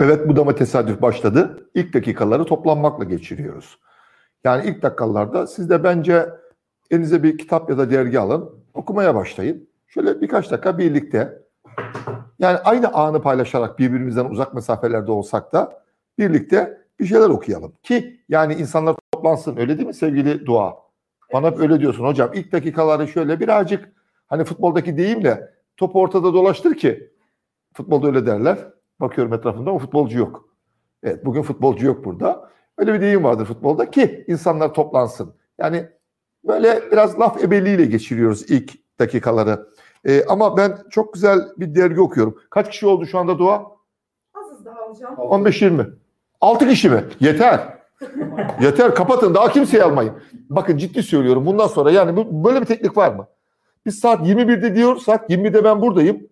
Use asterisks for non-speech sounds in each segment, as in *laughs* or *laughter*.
Evet bu da mı tesadüf başladı. İlk dakikaları toplanmakla geçiriyoruz. Yani ilk dakikalarda siz de bence elinize bir kitap ya da dergi alın, okumaya başlayın. Şöyle birkaç dakika birlikte yani aynı anı paylaşarak birbirimizden uzak mesafelerde olsak da birlikte bir şeyler okuyalım. Ki yani insanlar toplansın öyle değil mi sevgili Dua? Bana hep öyle diyorsun hocam. İlk dakikaları şöyle birazcık hani futboldaki deyimle topu ortada dolaştır ki futbolda öyle derler. Bakıyorum etrafında ama futbolcu yok. Evet bugün futbolcu yok burada. Öyle bir deyim vardır futbolda ki insanlar toplansın. Yani böyle biraz laf ebeliğiyle geçiriyoruz ilk dakikaları. Ee, ama ben çok güzel bir dergi okuyorum. Kaç kişi oldu şu anda Dua? Azız daha hocam. 15-20. 6 kişi mi? Yeter. *laughs* Yeter kapatın daha kimseyi almayın. Bakın ciddi söylüyorum bundan sonra yani böyle bir teknik var mı? Biz saat 21'de diyorsak 20'de ben buradayım.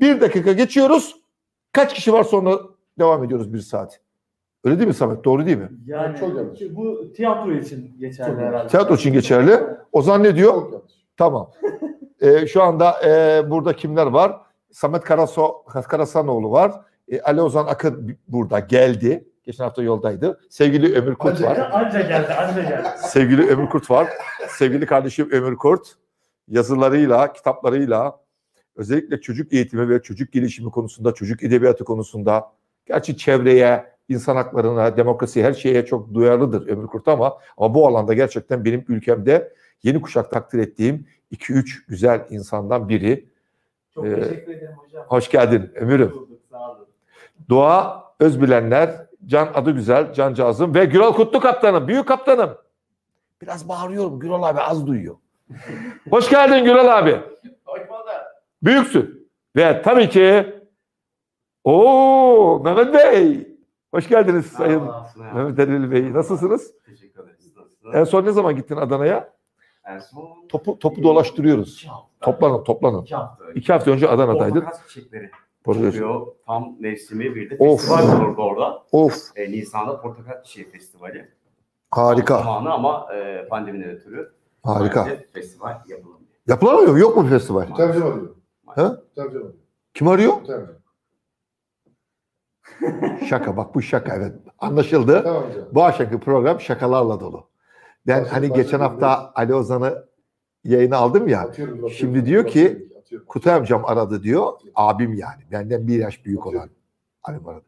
Bir dakika geçiyoruz. Kaç kişi var sonra devam ediyoruz bir saat. Öyle değil mi Samet? Doğru değil mi? Yani Çok yanlış. bu tiyatro için geçerli Çok herhalde. Tiyatro için geçerli. Ozan ne diyor? Çok yanlış. Tamam. *laughs* Ee, şu anda e, burada kimler var? Samet Karaso, Karasanoğlu var. E, Ali Ozan Akın burada geldi. Geçen hafta yoldaydı. Sevgili Ömür Kurt var. Anca geldi, anca geldi. *laughs* Sevgili Ömür Kurt var. Sevgili kardeşim Ömür Kurt yazılarıyla, kitaplarıyla özellikle çocuk eğitimi ve çocuk gelişimi konusunda, çocuk edebiyatı konusunda gerçi çevreye, insan haklarına, demokrasi her şeye çok duyarlıdır Ömür Kurt ama ama bu alanda gerçekten benim ülkemde yeni kuşak takdir ettiğim 2-3 güzel insandan biri. Çok Ee, teşekkür ederim hocam. Hoş geldin Ömür'üm. bulduk, sağ olun. Doğa Özbilenler, Can adı güzel, Can Cazım ve Gürol Kutlu kaptanım, büyük kaptanım. Biraz bağırıyorum, Gürol abi az duyuyor. Hoş geldin Gürol abi. Hoş bulduk. Büyüksün. Ve tabii ki o Mehmet Bey. Hoş geldiniz Sayın Mehmet Erbil Bey. Nasılsınız? Teşekkür ederiz. Nasılsınız? En son ne zaman gittin Adana'ya? En son Topu topu dolaştırıyoruz. iki hafta. Toplanın, toplanın. İki hafta önce. İki hafta önce Adana'daydın. Portakal çiçekleri Portakal-. Tam mevsimi bir de Of. festival olurdu orada. Of, E, Nisan'da Portakal Çiçeği Festivali. harika, Zamanı ama e, pandemiden ötürü harika. festival yapılamıyor. Yapılamıyor mu? Yok mu festival? Tercüme arıyor. Ha? Arıyor. Kim arıyor? *laughs* Şaka bak bu şaka evet. Anlaşıldı. Tamam. Bu akşamki program şakalarla dolu. Ben Başka- hani geçen hafta Ali Ozan'ı yayına aldım ya. Atıyorum, atıyorum. Şimdi diyor ki, Atıyorum. Kutay amcam aradı diyor. Abim yani. Benden bir yaş büyük olan. Abim aradı.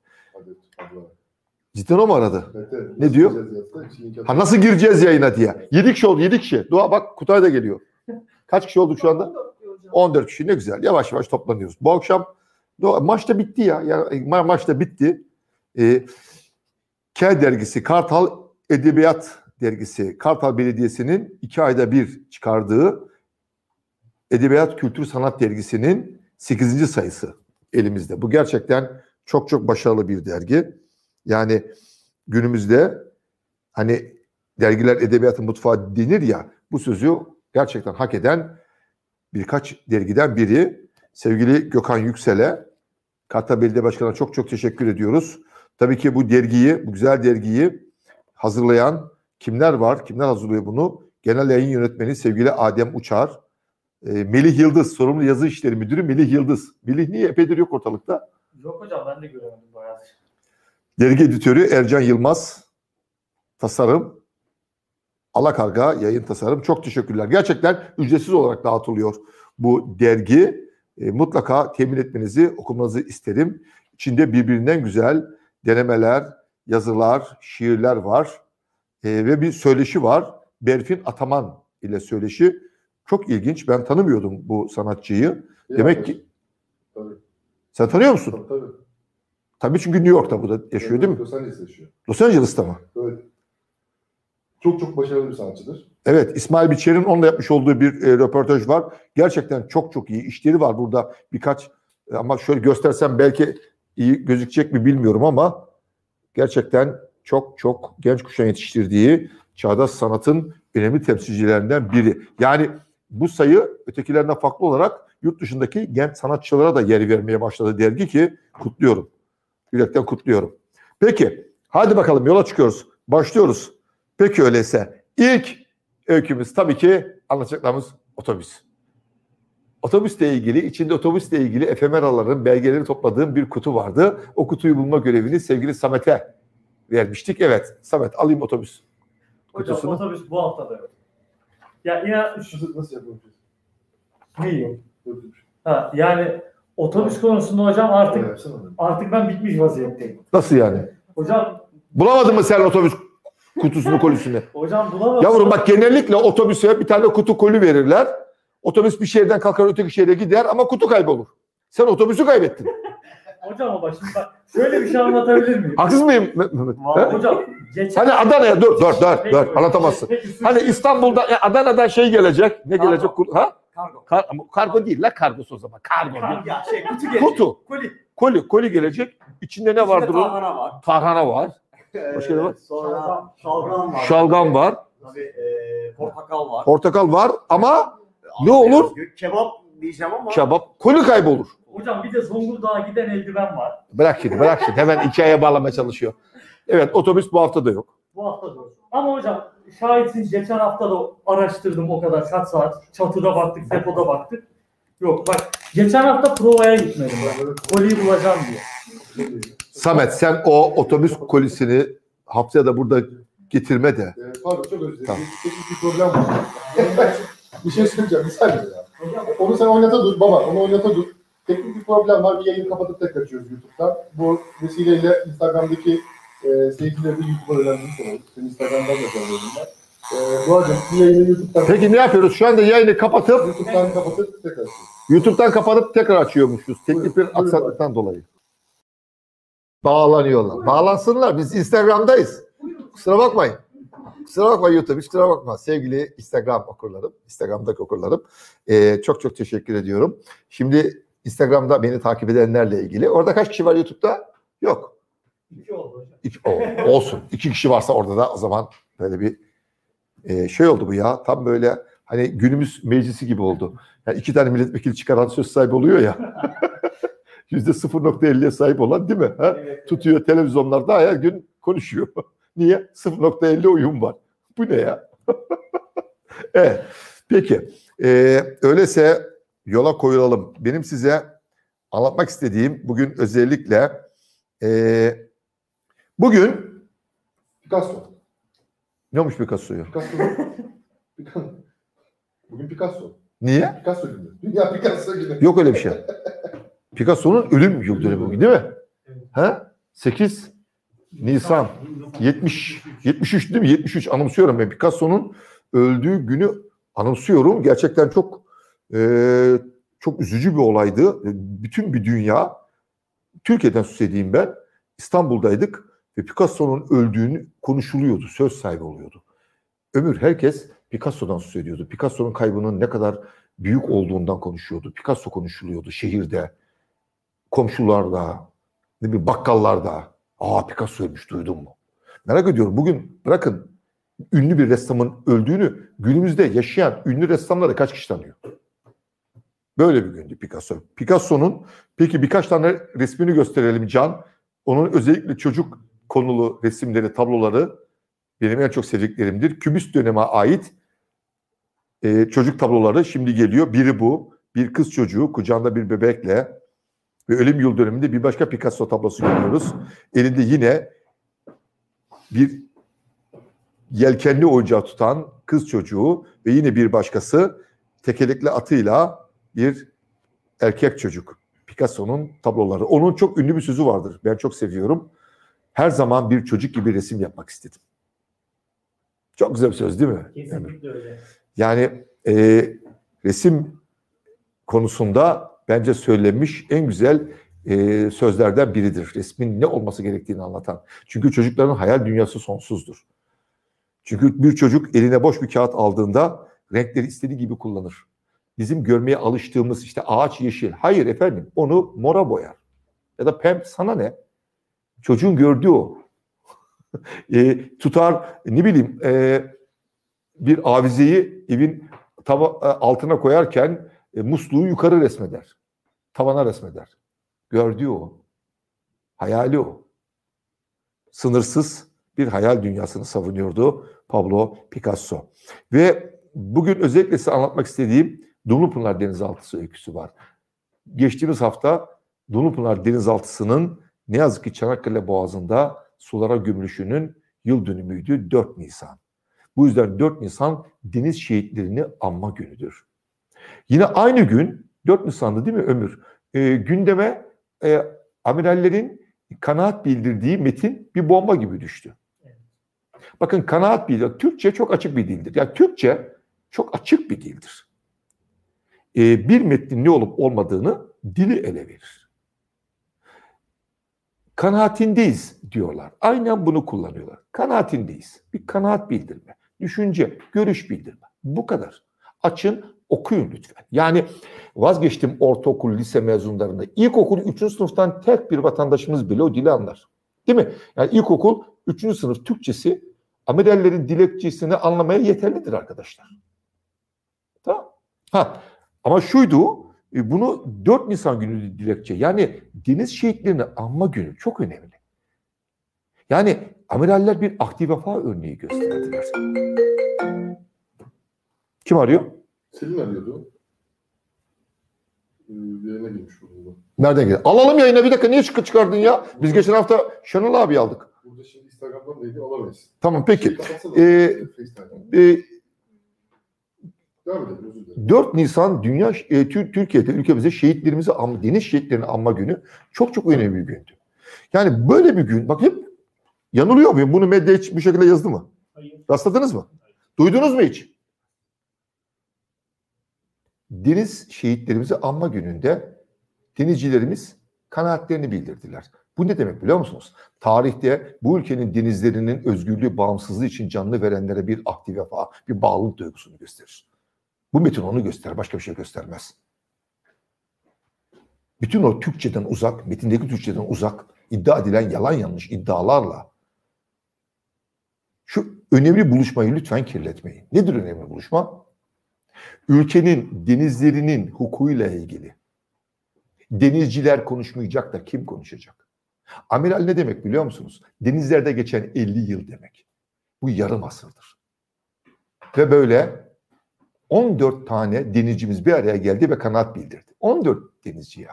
Cidden o mu aradı? Evet, evet. Ne diyor? Nasıl Ha nasıl gireceğiz yayına diye. 7 kişi oldu 7 kişi. Dua bak Kutay da geliyor. *laughs* Kaç kişi olduk şu anda? 14 diyor hocam. 14 kişi ne güzel. Yavaş yavaş toplanıyoruz. Bu akşam maç da bitti ya. Yani ma- maç da bitti. Ee, K dergisi Kartal Edebiyat dergisi Kartal Belediyesi'nin iki ayda bir çıkardığı Edebiyat Kültür Sanat dergisinin 8. sayısı elimizde. Bu gerçekten çok çok başarılı bir dergi. Yani günümüzde hani dergiler edebiyatın mutfağı denir ya bu sözü gerçekten hak eden birkaç dergiden biri. Sevgili Gökhan Yüksel'e Kartal Belediye Başkanı'na çok çok teşekkür ediyoruz. Tabii ki bu dergiyi, bu güzel dergiyi hazırlayan kimler var? Kimler hazırlıyor bunu? Genel Yayın Yönetmeni sevgili Adem Uçar. e, Melih Yıldız, sorumlu yazı işleri müdürü Melih Yıldız. Melih niye epeydir yok ortalıkta? Yok hocam ben de göremedim bayağı. Dergi editörü Ercan Yılmaz. Tasarım. Alakarga yayın tasarım. Çok teşekkürler. Gerçekten ücretsiz olarak dağıtılıyor bu dergi. E, mutlaka temin etmenizi, okumanızı isterim. İçinde birbirinden güzel denemeler, yazılar, şiirler var. E, ve bir söyleşi var. Berfin Ataman ile söyleşi. Çok ilginç. Ben tanımıyordum bu sanatçıyı. Demek ki Tabii. sen tanıyor musun? Tabii, tabii. Çünkü New York'ta bu da yaşıyor değil mi? Los Angeles yaşıyor. Los Angeles'ta mı? Evet. Çok çok başarılı bir sanatçıdır. Evet İsmail Biçer'in onunla yapmış olduğu bir e, röportaj var. Gerçekten çok çok iyi işleri var burada birkaç e, ama şöyle göstersem belki iyi gözükecek mi bilmiyorum ama gerçekten çok çok genç kuşağın yetiştirdiği çağdaş sanatın önemli temsilcilerinden biri. Yani bu sayı ötekilerinden farklı olarak yurt dışındaki genç sanatçılara da yer vermeye başladı dergi ki kutluyorum. Yürekten kutluyorum. Peki hadi bakalım yola çıkıyoruz. Başlıyoruz. Peki öyleyse ilk öykümüz tabii ki anlatacaklarımız otobüs. otobüsle ilgili, içinde otobüsle ilgili efemeraların belgeleri topladığım bir kutu vardı. O kutuyu bulma görevini sevgili Samet'e vermiştik. Evet, Samet alayım otobüs Hocam kutusunu. otobüs bu hafta da yok. Ya inan şu Nasıl, yapıyoruz? ne yok. Böyle bir şey. Ha, yani otobüs konusunda hocam artık artık ben bitmiş vaziyetteyim. Nasıl yani? Hocam Bulamadın mı sen otobüs kutusunu kolisini? *laughs* hocam bulamadım. Yavrum bak genellikle otobüse bir tane kutu koli verirler. Otobüs bir şehirden kalkar öteki şehre gider ama kutu kaybolur. Sen otobüsü kaybettin. *laughs* Hocam ama şimdi bak şöyle bir şey anlatabilir miyim? Haksız mıyım Mehmet? He? hocam geçen Hani Adana'ya dur dur dur dur anlatamazsın. Hani İstanbul'da ya Adana'dan şey gelecek. Ne Kargo. gelecek? Ha? Kargo. Kar, kargo değil la kargosu o zaman. Kargo değil. Ya şey kutu gelecek. Kutu. Koli. Koli. Koli gelecek. İçinde ne vardır o? Tarhana var. Tarhana var. Başka ne var? Sonra şalgam var. Şalgam var. Tabii e, portakal var. Portakal var ama ne olur? Kebap diyeceğim ama. kebap. Koli kaybolur. Hocam bir de Zonguldak'a giden eldiven var. Bırak şimdi bırak şimdi. Hemen hikayeye bağlamaya çalışıyor. Evet otobüs bu hafta da yok. Bu hafta da yok. Ama hocam şahitsin geçen hafta da araştırdım o kadar kaç saat. Çatıda baktık, depoda baktık. Yok bak geçen hafta provaya gitmedim ben. Koliyi bulacağım diye. Samet sen o otobüs kolisini haftaya da burada getirme de. Ee, pardon çok özür dilerim. Tamam. Teknik bir problem var. bir şey söyleyeceğim. Bir saniye ya. Onu sen oynata dur baba. Onu oynata dur. Teknik bir problem var. Bir yayını kapatıp tekrar açıyoruz YouTube'dan. Bu vesileyle Instagram'daki e, seyircileri de YouTube'a öğrenmiş olalım. Senin Instagram'dan da söylüyorum ben. E, bu arada yayını YouTube'dan, Peki ne yapıyoruz? Şu anda yayını kapatıp YouTube'dan kapatıp tekrar açıyoruz. YouTube'dan kapatıp tekrar açıyormuşuz. Teknik bir aksaklıktan dolayı. Bağlanıyorlar. Bağlansınlar. Biz Instagram'dayız. Kusura bakmayın. Kusura bakma YouTube. hiç Kusura bakma. Sevgili Instagram okurlarım. Instagram'daki okurlarım. Ee, çok çok teşekkür ediyorum. Şimdi Instagram'da beni takip edenlerle ilgili. Orada kaç kişi var YouTube'da? Yok. İki oldu hocam. İki, o, olsun. İki kişi varsa orada da o zaman böyle bir e, şey oldu bu ya. Tam böyle hani günümüz meclisi gibi oldu. Yani iki tane milletvekili çıkaran söz sahibi oluyor ya. *laughs* Yüzde 0.50'ye sahip olan değil mi? Ha? Evet. Tutuyor televizyonlarda her gün konuşuyor. *laughs* Niye? 0.50 uyum var. *laughs* Bu ne ya? *laughs* evet. Peki. Ee, öyleyse yola koyulalım. Benim size anlatmak istediğim bugün özellikle ee, bugün Picasso. ne olmuş Picasso'yu? Picasso. Picasso. Bugün Picasso. Niye? Picasso günü. Dünya Picasso günü. Yok öyle bir şey. Picasso'nun ölüm yıl dönümü bugün değil mi? Ha? 8 Nisan 70 73 değil mi? 73 anımsıyorum ben. Picasso'nun öldüğü günü anımsıyorum. Gerçekten çok e, çok üzücü bir olaydı. Bütün bir dünya Türkiye'den söz edeyim ben. İstanbul'daydık ve Picasso'nun öldüğünü konuşuluyordu. Söz sahibi oluyordu. Ömür herkes Picasso'dan söz ediyordu. Picasso'nun kaybının ne kadar büyük olduğundan konuşuyordu. Picasso konuşuluyordu şehirde, komşularda, ne bileyim bakkallarda. Aa Picasso duydun mu? Merak ediyorum bugün bırakın ünlü bir ressamın öldüğünü günümüzde yaşayan ünlü ressamları kaç kişi tanıyor? Böyle bir gündü Picasso. Picasso'nun peki birkaç tane resmini gösterelim Can. Onun özellikle çocuk konulu resimleri, tabloları benim en çok sevdiklerimdir. Kübist döneme ait e, çocuk tabloları şimdi geliyor. Biri bu. Bir kız çocuğu kucağında bir bebekle ve ölüm yıl döneminde bir başka Picasso tablosu görüyoruz. Elinde yine bir yelkenli oyuncağı tutan kız çocuğu ve yine bir başkası tekerlekli atıyla bir erkek çocuk. Picasso'nun tabloları. Onun çok ünlü bir sözü vardır. Ben çok seviyorum. Her zaman bir çocuk gibi resim yapmak istedim. Çok güzel bir söz değil mi? Kesinlikle öyle. Yani e, resim konusunda bence söylenmiş en güzel e, sözlerden biridir. Resmin ne olması gerektiğini anlatan. Çünkü çocukların hayal dünyası sonsuzdur. Çünkü bir çocuk eline boş bir kağıt aldığında renkleri istediği gibi kullanır. Bizim görmeye alıştığımız işte ağaç yeşil. Hayır efendim onu mora boyar. Ya da pem sana ne? Çocuğun gördüğü o. *laughs* E, tutar ne bileyim e, bir avizeyi evin tava, e, altına koyarken e, musluğu yukarı resmeder. Tavana resmeder. Gördüğü o. Hayali o. Sınırsız bir hayal dünyasını savunuyordu Pablo Picasso. Ve bugün özellikle size anlatmak istediğim Dumlupınar Denizaltısı öyküsü var. Geçtiğimiz hafta Dumlupınar Denizaltısı'nın ne yazık ki Çanakkale Boğazı'nda sulara gömülüşünün yıl dönümüydü 4 Nisan. Bu yüzden 4 Nisan deniz şehitlerini anma günüdür. Yine aynı gün 4 Nisan'da değil mi Ömür? Ee, gündeme e, amirallerin kanaat bildirdiği metin bir bomba gibi düştü. Bakın kanaat bildir. Türkçe çok açık bir dildir. Yani Türkçe çok açık bir dildir. Ee, bir metnin ne olup olmadığını dili ele verir. Kanaatindeyiz diyorlar. Aynen bunu kullanıyorlar. Kanaatindeyiz. Bir kanaat bildirme, düşünce, görüş bildirme. Bu kadar. Açın, okuyun lütfen. Yani vazgeçtim ortaokul, lise mezunlarında. İlkokul 3. sınıftan tek bir vatandaşımız bile o dili anlar. Değil mi? Yani ilkokul 3. sınıf Türkçesi amirallerin dilekçesini anlamaya yeterlidir arkadaşlar. Tamam. Ha, ama şuydu, e, bunu 4 Nisan günü dilekçe. Yani deniz şehitlerini anma günü çok önemli. Yani amiraller bir aktif vefa örneği gösterdiler. Kim arıyor? Selin arıyordu. Ee, Yayına girmiş bulundu. Nereden geldi? Alalım yayına bir dakika. Niye çıkı çıkardın ya? Biz geçen hafta Şenol abi aldık. Burada şimdi Instagram'dan neydi alamayız. Tamam peki. Şey kapatsana. Ee, FaceTime'dan. Ee, Devam edelim özür dilerim. 4 Nisan Dünya e, Tür- Türkiye'de ülkemizde şehitlerimizi anma, deniz şehitlerini anma günü çok çok önemli bir gündü. Yani böyle bir gün bak hep yanılıyor muyum? Bunu medya hiç bir şekilde yazdı mı? Hayır. Rastladınız mı? Duydunuz mu hiç? Deniz şehitlerimizi anma gününde denizcilerimiz kanaatlerini bildirdiler. Bu ne demek biliyor musunuz? Tarihte bu ülkenin denizlerinin özgürlüğü, bağımsızlığı için canını verenlere bir aktif vefa, bir bağlılık duygusunu gösterir. Bu metin onu gösterir, başka bir şey göstermez. Bütün o Türkçeden uzak, metindeki Türkçeden uzak, iddia edilen yalan yanlış iddialarla şu önemli buluşmayı lütfen kirletmeyin. Nedir önemli buluşma? Ülkenin denizlerinin hukukuyla ilgili. Denizciler konuşmayacak da kim konuşacak? Amiral ne demek biliyor musunuz? Denizlerde geçen 50 yıl demek. Bu yarım asırdır. Ve böyle 14 tane denizcimiz bir araya geldi ve kanaat bildirdi. 14 denizci ya.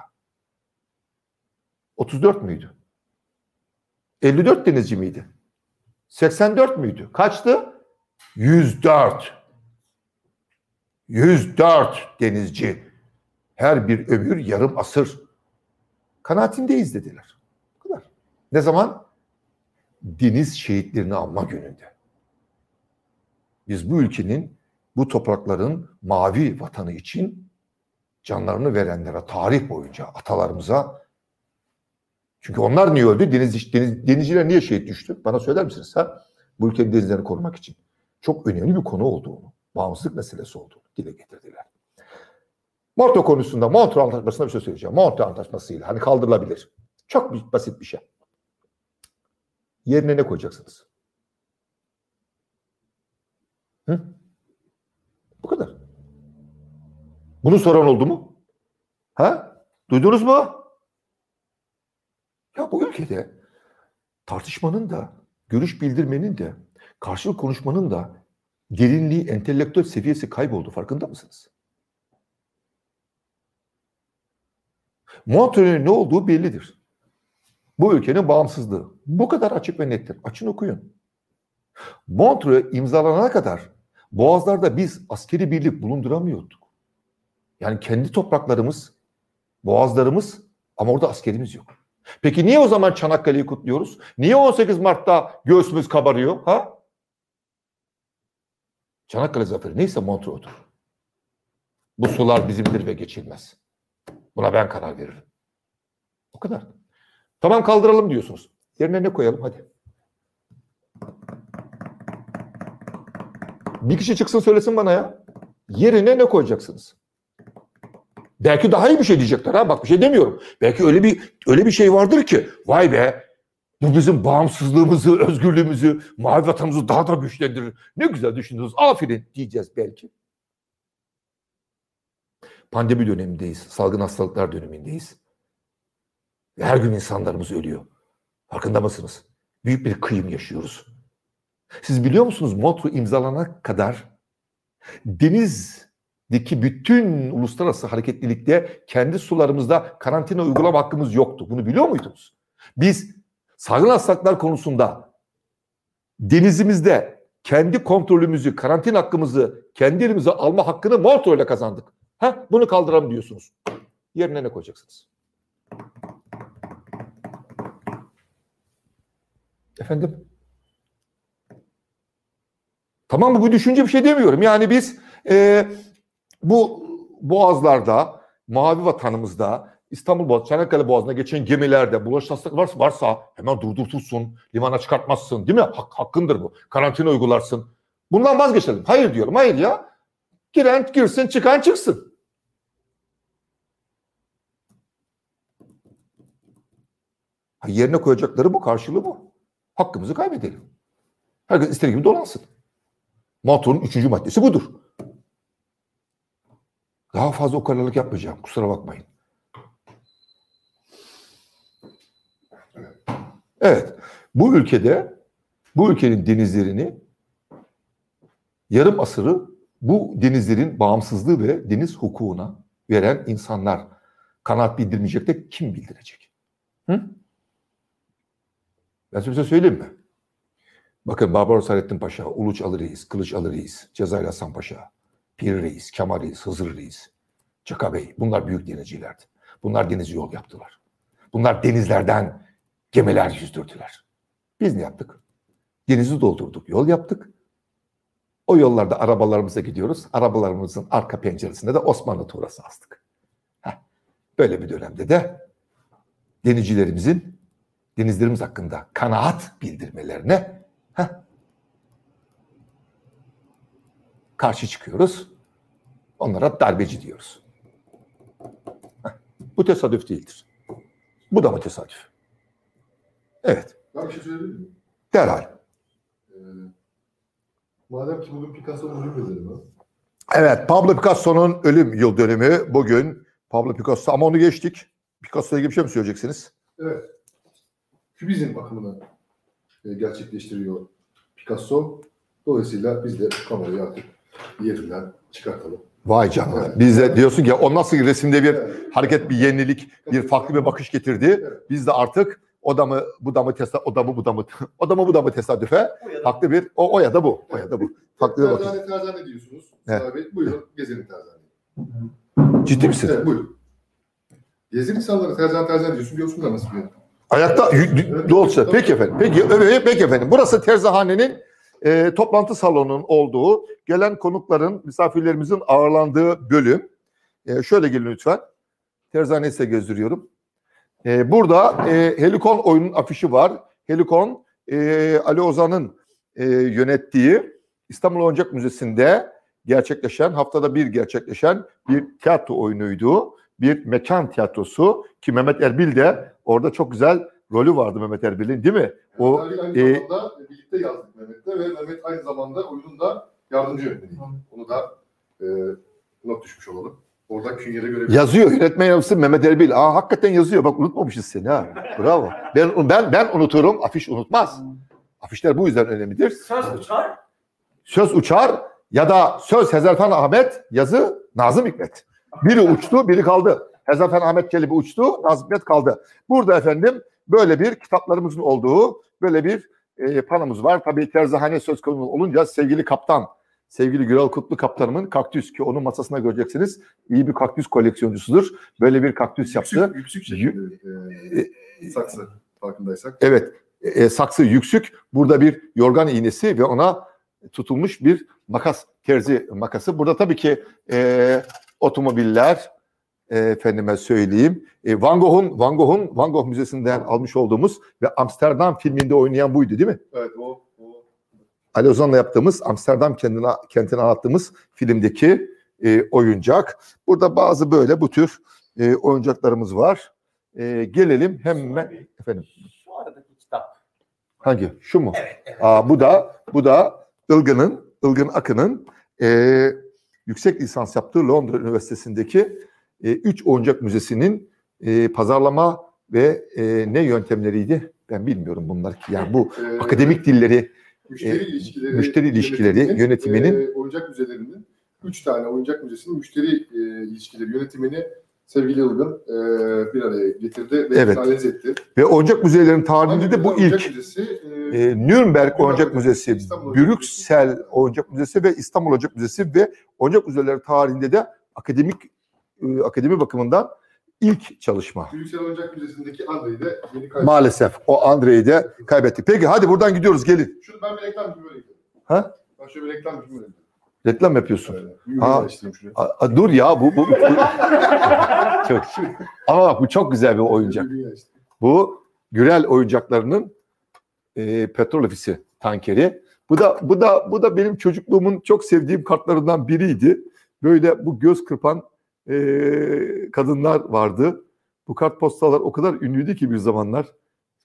34 müydü? 54 denizci miydi? 84 müydü? Kaçtı? 104. 104 denizci. Her bir ömür yarım asır. Kanaatindeyiz dediler. Bu kadar. Ne zaman? Deniz şehitlerini anma gününde. Biz bu ülkenin, bu toprakların mavi vatanı için canlarını verenlere, tarih boyunca atalarımıza çünkü onlar niye öldü? Deniz, deniz, denizciler niye şehit düştü? Bana söyler misiniz? Ha? Bu ülkenin denizlerini korumak için. Çok önemli bir konu olduğunu, bağımsızlık meselesi olduğunu dile getirdiler. Montreux konusunda Montreux Antlaşması'na bir şey söyleyeceğim. Montreux Antlaşması'yla hani kaldırılabilir. Çok basit bir şey. Yerine ne koyacaksınız? Hı? Bu kadar. Bunu soran oldu mu? Ha? Duydunuz mu? Ya bu ülkede tartışmanın da, görüş bildirmenin de, karşılık konuşmanın da derinliği, entelektüel seviyesi kayboldu. Farkında mısınız? Montreux'ün ne olduğu bellidir. Bu ülkenin bağımsızlığı. Bu kadar açık ve nettir. Açın okuyun. Montreux imzalanana kadar Boğazlarda biz askeri birlik bulunduramıyorduk. Yani kendi topraklarımız, boğazlarımız ama orada askerimiz yok. Peki niye o zaman Çanakkale'yi kutluyoruz? Niye 18 Mart'ta göğsümüz kabarıyor? Ha? Çanakkale zaferi neyse Montreux'tur. Bu sular bizimdir ve geçilmez. Buna ben karar veririm. O kadar. Tamam kaldıralım diyorsunuz. Yerine ne koyalım hadi. Bir kişi çıksın söylesin bana ya. Yerine ne koyacaksınız? Belki daha iyi bir şey diyecekler ha. Bak bir şey demiyorum. Belki öyle bir öyle bir şey vardır ki vay be bu bizim bağımsızlığımızı, özgürlüğümüzü, mavi vatanımızı daha da güçlendirir. Ne güzel düşündünüz. Aferin diyeceğiz belki. Pandemi dönemindeyiz. Salgın hastalıklar dönemindeyiz. Ve her gün insanlarımız ölüyor. Farkında mısınız? Büyük bir kıyım yaşıyoruz. Siz biliyor musunuz Montreux imzalana kadar deniz deki bütün uluslararası hareketlilikte kendi sularımızda karantina uygulama hakkımız yoktu. Bunu biliyor muydunuz? Biz salgın hastalıklar konusunda denizimizde kendi kontrolümüzü, karantina hakkımızı kendi elimize alma hakkını Montreux ile kazandık. Ha, bunu kaldıramam diyorsunuz. Yerine ne koyacaksınız? Efendim? Tamam mı? Bu düşünce bir şey demiyorum. Yani biz e, bu boğazlarda, mavi vatanımızda, İstanbul Boğazı, Çanakkale Boğazı'na geçen gemilerde bulaş hastalık varsa, varsa hemen durdurtursun, limana çıkartmazsın değil mi? Hak, hakkındır bu. Karantina uygularsın. Bundan vazgeçelim. Hayır diyorum. Hayır ya. Giren girsin, çıkan çıksın. Ha, yerine koyacakları bu, karşılığı bu. Hakkımızı kaybedelim. Herkes istediği gibi dolansın. Motorun üçüncü maddesi budur. Daha fazla ukalalık yapmayacağım. Kusura bakmayın. Evet. Bu ülkede bu ülkenin denizlerini yarım asırı bu denizlerin bağımsızlığı ve deniz hukukuna veren insanlar kanaat bildirmeyecek de kim bildirecek? Hı? Ben size şey söyleyeyim mi? Bakın Barbaros Hayrettin Paşa, Uluç Ali Reis, Kılıç Ali Reis, Cezayir Hasan Paşa, Pir Reis, Kemal Reis, Hızır Reis, Çaka Bey. Bunlar büyük denizcilerdi. Bunlar deniz yol yaptılar. Bunlar denizlerden gemiler yüzdürdüler. Biz ne yaptık? Denizi doldurduk, yol yaptık. O yollarda arabalarımıza gidiyoruz. Arabalarımızın arka penceresinde de Osmanlı tuğrası astık. Heh. Böyle bir dönemde de denizcilerimizin denizlerimiz hakkında kanaat bildirmelerine heh, karşı çıkıyoruz. Onlara darbeci diyoruz. Heh. Bu tesadüf değildir. Bu da mı tesadüf? Evet. Ben bir şey söyleyebilir miyim? Derhal. Ee, madem ki bugün Picasso'nun ölüm bedeli var. Evet, Pablo Picasso'nun ölüm yıl dönümü bugün. Pablo Picasso ama onu geçtik. Picasso'ya ilgili bir şey mi söyleyeceksiniz? Evet. Kübizm bakımını e, gerçekleştiriyor Picasso. Dolayısıyla biz de kamerayı artık yerinden çıkartalım. Vay canına. Evet. Biz de diyorsun ki o nasıl resimde bir Evet. hareket, bir yenilik, bir farklı bir bakış getirdi. Evet. Biz de artık o da mı, bu da mı tesadüf, o da mı, bu da mı, *laughs* o da mı, bu da mı tesadüfe? Da Farklı bir, o, o ya da bu, o ya da bu. Farklı bir. Terzane terzane diyorsunuz. Evet. Evet. Bey, buyurun gezelim terzane. Ciddi misin? Evet buyurun. Gezin insanları terzane terzane diyorsun. Görsünler nasıl bir Ayakta y- y- dolça. Peki efendim. Peki, evet, peki efendim. Burası Terzihane'nin e, toplantı salonunun olduğu, gelen konukların, misafirlerimizin ağırlandığı bölüm. E, şöyle gelin lütfen. Terzihane'yi size gösteriyorum. E, burada e, Helikon oyunun afişi var. Helikon, e, Ali Ozan'ın e, yönettiği İstanbul Oyuncak Müzesi'nde gerçekleşen, haftada bir gerçekleşen bir tiyatro oyunuydu. Bir mekan tiyatrosu ki Mehmet Erbil de orada çok güzel rolü vardı Mehmet Erbil'in değil mi? O Erbil aynı e, zamanda birlikte yazdık Mehmet'le ve Mehmet aynı zamanda oyunun da yardımcı yönetmeniydi. Onu da e, not düşmüş olalım. Orada künyede görebiliriz. yazıyor yönetmen yardımcısı Mehmet Erbil. Aa hakikaten yazıyor. Bak unutmamışız seni ha. Bravo. Ben ben ben unuturum. Afiş unutmaz. Afişler bu yüzden önemlidir. söz uçar. Söz uçar ya da söz Hezarfen Ahmet, yazı Nazım Hikmet. Biri uçtu, biri kaldı. Hezarfen Ahmet Çelebi uçtu, Nazım Hikmet kaldı. Burada efendim böyle bir kitaplarımızın olduğu böyle bir e, panomuz var. Tabii terzihane söz konusu olunca sevgili kaptan, sevgili Gürel Kutlu kaptanımın kaktüs ki onun masasına göreceksiniz. İyi bir kaktüs koleksiyoncusudur. Böyle bir kaktüs yaptı. Yüksük, yüksük şekilde e, saksı farkındaysak. Evet, e, saksı yüksük. Burada bir yorgan iğnesi ve ona tutulmuş bir makas, terzi makası. Burada tabii ki e, otomobiller, e, efendime söyleyeyim. E, Van Gogh'un Van Gogh'un Van Gogh Müzesi'nden almış olduğumuz ve Amsterdam filminde oynayan buydu değil mi? Evet o Ali Ozan'la yaptığımız Amsterdam kendine, kentini anlattığımız filmdeki e, oyuncak. Burada bazı böyle bu tür e, oyuncaklarımız var. E, gelelim hemen efendim. Şu aradaki kitap. Hangi? Şu mu? Evet. evet. Aa, bu da bu da Ilgın'ın Ilgın Akın'ın e, yüksek lisans yaptığı Londra Üniversitesi'ndeki e, üç oyuncak müzesinin e, pazarlama ve e, ne yöntemleriydi? Ben bilmiyorum bunlar ki. Yani bu e, akademik dilleri müşteri e, ilişkileri, müşteri ilişkileri yönetiminin- e, oyuncak müzelerinin üç tane oyuncak müzesinin müşteri e, ilişkileri yönetimini sevgili Ilgın e, bir araya getirdi ve Evet. analiz etti. Ve oyuncak müzelerinin tarihinde de bu Oyuncak ilk. Müzesi, e, Ee, Nürnberg Oyuncak Müzesi, İstanbul Brüksel Oyuncak Müzesi ve İstanbul Oyuncak Müzesi ve oyuncak müzeleri tarihinde de akademik e, akademi bakımından ilk çalışma. Brüksel Oyuncak Müzesi'ndeki Andre'yi de yeni kaybettik. Maalesef o Andrei'yi de kaybettik. Peki hadi buradan gidiyoruz gelin. Şunu ben bir reklam filmi gidiyorum. Ha? Ben şöyle bir reklam filmi böyle Reklam yapıyorsun. gidiyorum. Ha. A- a- dur ya bu, bu, bu- *laughs* çok ama bak bu çok güzel bir oyuncak. Bu Gürel oyuncaklarının e, petrol ofisi tankeri. Bu da bu da bu da benim çocukluğumun çok sevdiğim kartlarından biriydi. Böyle bu göz kırpan e, kadınlar vardı. Bu kartpostallar o kadar ünlüydü ki bir zamanlar.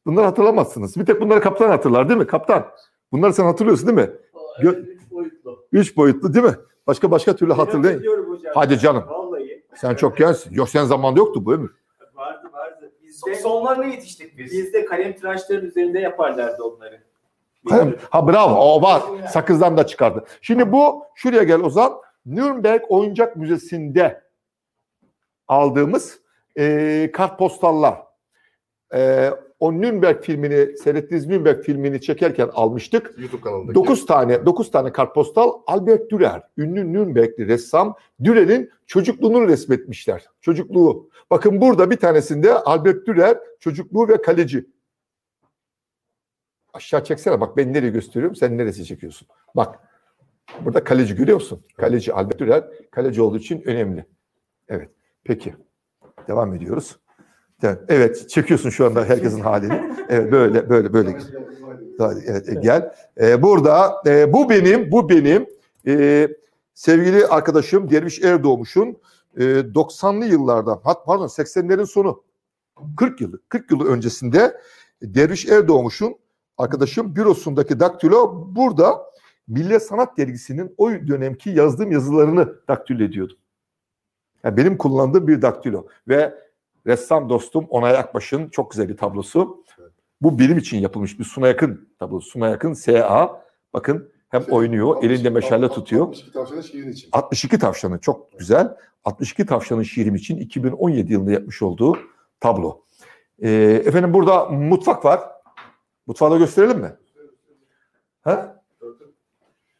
Bunları hatırlamazsınız. Bir tek bunları kaptan hatırlar değil mi? Kaptan. Bunları sen hatırlıyorsun değil mi? Gö- Üç boyutlu. Üç boyutlu değil mi? Başka başka türlü hatırlayın. Hadi canım. Vallahi. Sen çok gençsin. Yok sen zamanda yoktu bu ömür. Vardı vardı. Bizde, sonlarına yetiştik biz. Bizde kalem tıraşların üzerinde yaparlardı onları. Kalem- Ha bravo o var. Sakızdan da çıkardı. Şimdi bu şuraya gel Ozan. Nürnberg Oyuncak Müzesi'nde aldığımız e, kartpostallar. E, o Nürnberg filmini seyrettiğiniz Nürnberg filmini çekerken almıştık. YouTube kanalındaki. 9 tane 9 tane kartpostal Albert Dürer, ünlü Nürnbergli ressam Dürer'in çocukluğunu resmetmişler. Çocukluğu. Bakın burada bir tanesinde Albert Dürer çocukluğu ve kaleci. Aşağı çeksene bak ben nereye gösteriyorum sen neresi çekiyorsun. Bak burada kaleci görüyor musun? Kaleci Albert Dürer kaleci olduğu için önemli. Evet peki devam ediyoruz. Evet, çekiyorsun şu anda herkesin halini. Evet böyle böyle böyle. Evet e, gel. E, burada e, bu benim bu benim sevgili arkadaşım Derviş Erdoğmuş'un e, 90'lı yıllarda hat pardon 80'lerin sonu 40 yılı 40 yılı öncesinde Derviş Erdoğmuş'un arkadaşım bürosundaki daktilo burada Milli Sanat Dergisi'nin o dönemki yazdığım yazılarını daktilo ediyordum. Yani benim kullandığım bir daktilo ve ressam dostum Onay Akbaş'ın çok güzel bir tablosu. Bu benim için yapılmış bir Suna Yakın tablosu. Suna Yakın SA. Bakın hem oynuyor, elinde meşale tutuyor. 62 tavşanın şiirin için. 62 tavşanı çok güzel. 62 tavşanın şiirim için 2017 yılında yapmış olduğu tablo. Ee, efendim burada mutfak var. Mutfağı da gösterelim mi? Ha?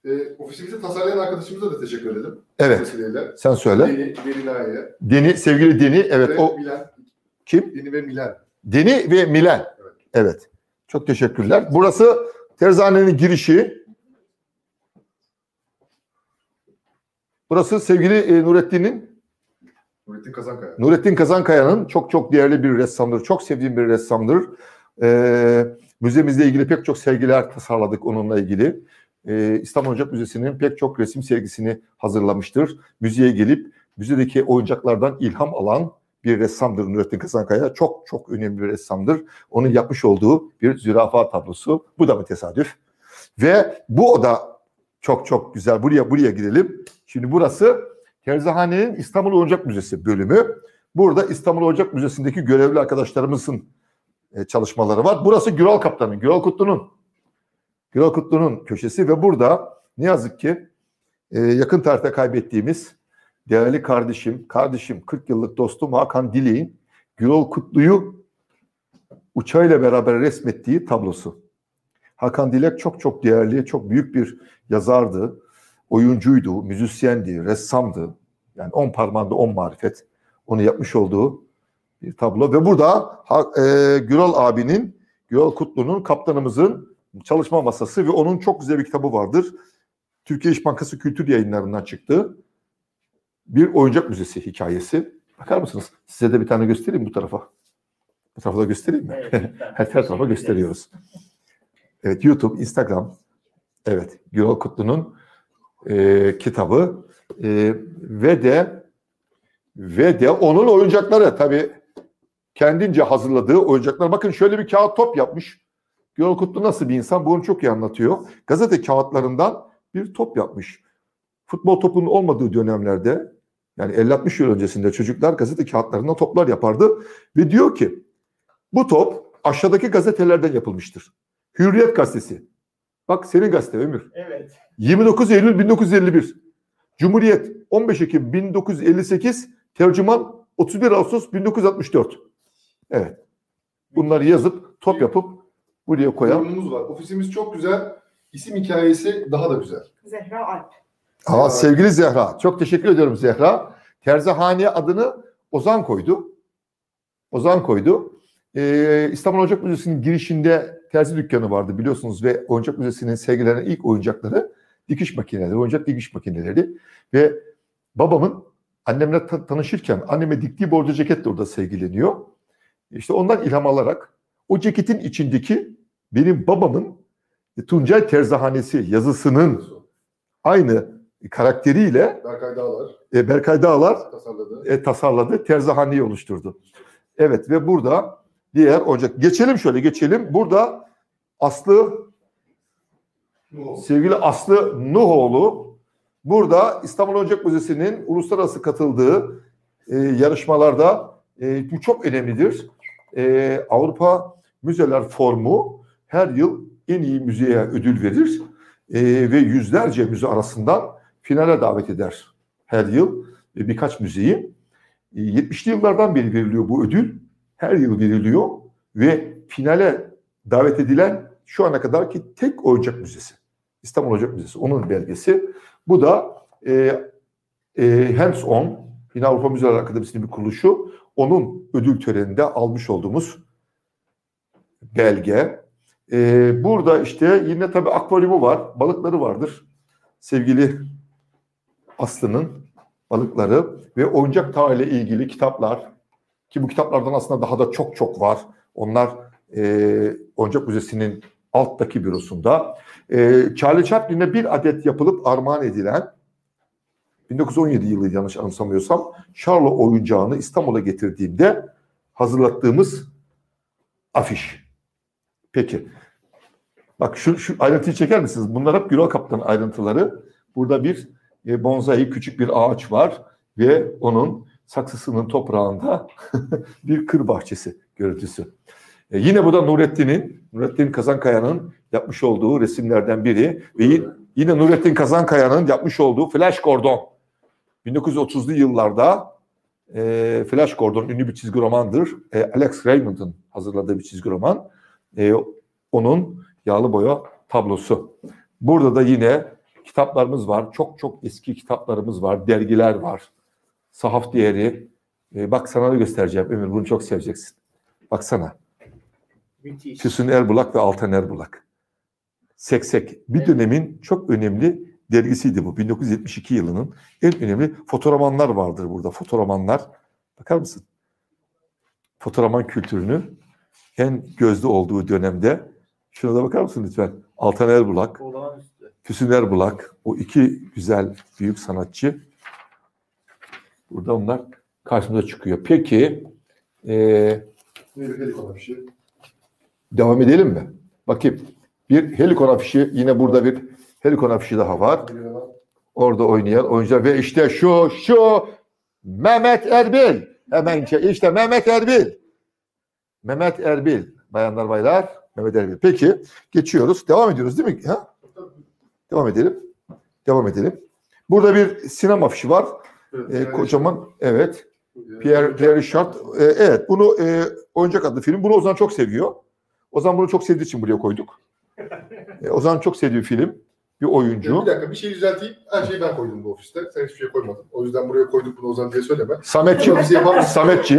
E, ofisimizi tasarlayan arkadaşımıza da teşekkür edelim. Evet. Sen söyle. Deni, Derina'ya. Deni, sevgili Deni. Evet ve o Milan. kim? Deni ve Milan. Deni ve Milen. Evet. Evet. Çok teşekkürler. Burası terzanenin girişi. Burası sevgili e, Nurettin'in Nurettin Kazankaya. Nurettin Kazankaya'nın çok çok değerli bir ressamdır. Çok sevdiğim bir ressamdır. Ee, müzemizle ilgili pek çok sergiler tasarladık onunla ilgili. Ee, İstanbul Oyuncak Müzesi'nin pek çok resim sergisini hazırlamıştır. Müzeye gelip müzedeki oyuncaklardan ilham alan bir ressamdır Nurettin Kazankaya. Çok çok önemli bir ressamdır. Onun yapmış olduğu bir zürafa tablosu. Bu da mı tesadüf? Ve bu oda çok çok güzel. Buraya buraya gidelim. Şimdi burası Terzihane'nin İstanbul Oyuncak Müzesi bölümü. Burada İstanbul Oyuncak Müzesi'ndeki görevli arkadaşlarımızın e, çalışmaları var. Burası Güral Kaptan'ın, Güral Kutlu'nun Güral Kutlu'nun köşesi ve burada ne yazık ki e, yakın tarihte kaybettiğimiz değerli kardeşim, kardeşim 40 yıllık dostum Hakan Dilek'in Güral Kutlu'yu uçağıyla beraber resmettiği tablosu. Hakan Dilek çok çok değerli, çok büyük bir yazardı oyuncuydu, müzisyendi, ressamdı. Yani on parmağında on marifet. Onu yapmış olduğu bir tablo. Ve burada e, Güral abinin, Güral Kutlu'nun, kaptanımızın çalışma masası ve onun çok güzel bir kitabı vardır. Türkiye İş Bankası Kültür Yayınları'ndan çıktı. Bir oyuncak müzesi hikayesi. Bakar mısınız? Size de bir tane göstereyim bu tarafa. Bu tarafa da göstereyim mi? Evet, *laughs* lütfen. Her tarafa gösteriyoruz. Evet YouTube, Instagram. Evet Güral Kutlu'nun e, kitabı E, ve de ve de onun oyuncakları tabii kendince hazırladığı oyuncaklar. Bakın şöyle bir kağıt top yapmış. Güral Kutlu nasıl bir insan? Bunu çok iyi anlatıyor. Gazete kağıtlarından bir top yapmış. Futbol topunun olmadığı dönemlerde yani 50-60 yıl öncesinde çocuklar gazete kağıtlarından toplar yapardı ve diyor ki bu top aşağıdaki gazetelerden yapılmıştır. Hürriyet gazetesi. Bak senin gazete Ömür. Evet. 29 Eylül 1951. Cumhuriyet 15 Ekim 1958, tercüman 31 Ağustos 1964. Evet. Bunları yazıp top yapıp buraya koyan. Yorumumuz var. Ofisimiz çok güzel. İsim hikayesi daha da güzel. Zehra Alp. Aa, sevgili Zehra. Çok teşekkür ediyorum Zehra. Terzihane adını Ozan koydu. Ozan koydu. Ee, İstanbul Oyuncak Müzesi'nin girişinde terzi dükkanı vardı biliyorsunuz ve Oyuncak Müzesi'nin sergilenen ilk oyuncakları dikiş makineleri, oyuncak dikiş makineleri ve babamın annemle ta- tanışırken anneme diktiği bordo ceket de orada sergileniyor. İşte ondan ilham alarak o ceketin içindeki benim babamın Tuncay Terzihanesi yazısının aynı karakteriyle Berkay Dağlar e, Berkay Dağlar tasarladı. e, tasarladı. Terzihaneyi oluşturdu. Evet ve burada diğer ocak. Geçelim şöyle geçelim. Burada Aslı sevgili Aslı Nuhoğlu burada İstanbul Oyuncak Müzesi'nin uluslararası katıldığı e, yarışmalarda e, bu çok önemlidir. E, Avrupa Müzeler Formu her yıl en iyi müzeye ödül verir E, ve yüzlerce müze arasından finale davet eder her yıl e, birkaç müzeyi. E, 70'li yıllardan beri veriliyor bu ödül. Her yıl veriliyor ve finale davet edilen şu ana kadarki tek oyuncak müzesi. İstanbul Oyuncak Müzesi. Onun belgesi. Bu da e, e, Hands On, yine Avrupa Müzeler Akademisi'nin bir kuruluşu. Onun ödül töreninde almış olduğumuz belge. E, burada işte yine tabii akvaryumu var, balıkları vardır. Sevgili Aslı'nın balıkları ve oyuncak tarihiyle ilgili kitaplar ki bu kitaplardan aslında daha da çok çok var. Onlar e, Oyuncak Müzesi'nin alttaki bürosunda. E, Charlie Chaplin'e bir adet yapılıp armağan edilen 1917 yılı yanlış anımsamıyorsam Charlo oyuncağını İstanbul'a getirdiğimde hazırlattığımız afiş. Peki. Bak şu, şu ayrıntıyı çeker misiniz? Bunlar hep Gürol Kaptan ayrıntıları. Burada bir e, bonsai küçük bir ağaç var ve onun saksısının toprağında *laughs* bir kır bahçesi görüntüsü. E, yine bu da Nurettin'in, Nurettin Kazankaya'nın yapmış olduğu resimlerden biri ve yine Nurettin Kazankaya'nın yapmış olduğu Flash Gordon. 1930'lu yıllarda e, Flash Gordon ünlü bir çizgi romandır. E, Alex Raymond'ın hazırladığı bir çizgi roman. E, onun yağlı boya tablosu. Burada da yine kitaplarımız var. Çok çok eski kitaplarımız var. Dergiler var. Sahaf değeri. E, bak sana da göstereceğim Ömür. Bunu çok seveceksin. Baksana. Müthiş. Füsun Erbulak ve Altan Erbulak. Seksek. Bir dönemin çok önemli dergisiydi bu. 1972 yılının en önemli fotoromanlar vardır burada. Fotoromanlar. Bakar mısın? Fotoraman kültürünü en gözde olduğu dönemde. Şuna da bakar mısın lütfen? Altan Erbulak. Füsun Erbulak. O iki güzel büyük sanatçı. Burada onlar karşımıza çıkıyor. Peki helikon afişi. Devam edelim mi? Bakayım. Bir helikon afişi, yine burada bir helikon afişi daha var. Orada oynayan oyuncular ve işte şu, şu Mehmet Erbil. Hemen işte, işte Mehmet Erbil. Mehmet Erbil. Bayanlar baylar, Mehmet Erbil. Peki, geçiyoruz. Devam ediyoruz değil mi? Ha? Devam edelim. Devam edelim. Burada bir sinema afişi var. Ee, kocaman, evet. Pierre, Pierre Richard. Ee, evet, bunu e, Oyuncak adlı film. Bunu Ozan çok seviyor. Ozan bunu çok sevdiği için buraya koyduk. *laughs* E, Ozan çok sevdiği film. Bir oyuncu. Bir dakika bir şey düzelteyim. Her şeyi ben koydum bu ofiste. Sen hiçbir şey koymadın. O yüzden buraya koyduk bunu Ozan diye söyleme. Sametçim.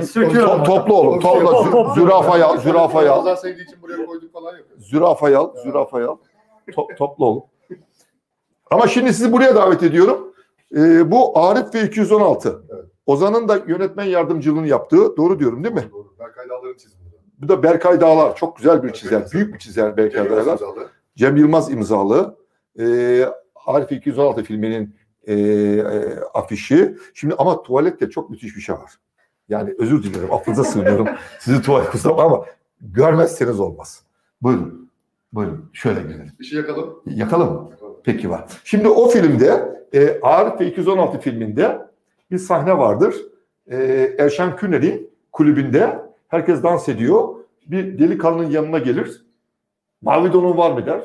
Söküyorum. To- toplu olun. Topla. Top, top, Zü- Zürafayı al. Zürafayı al. Ozan sevdiği için buraya koyduk falan yapıyor. Zürafayı al. Zürafayı al. To- toplu olun. Ama şimdi sizi buraya davet ediyorum. E, bu Arif ve 216. Evet. Ozan'ın da yönetmen yardımcılığını yaptığı. Doğru diyorum değil mi? Doğru. Berkay Dağlar'ın çizimi. Bu da Berkay Dağlar. Çok güzel bir çizer. Büyük bir çizer Berkay Dağlar. Cem Yılmaz imzalı. E, Arif 216 filminin e, e, afişi. Şimdi ama tuvalette çok müthiş bir şey var. Yani özür dilerim. Affınıza sığınıyorum. *laughs* Sizi tuvalet kusura ama görmezseniz olmaz. Buyurun. Buyurun. Şöyle gelelim. Bir şey yakalım. Yakalım mı? Peki var. Şimdi o filmde e, Arif ve 216 filminde bir sahne vardır. E, Erşen Küner'in kulübünde herkes dans ediyor. Bir delikanlının yanına gelir. Mavi donun var mı der.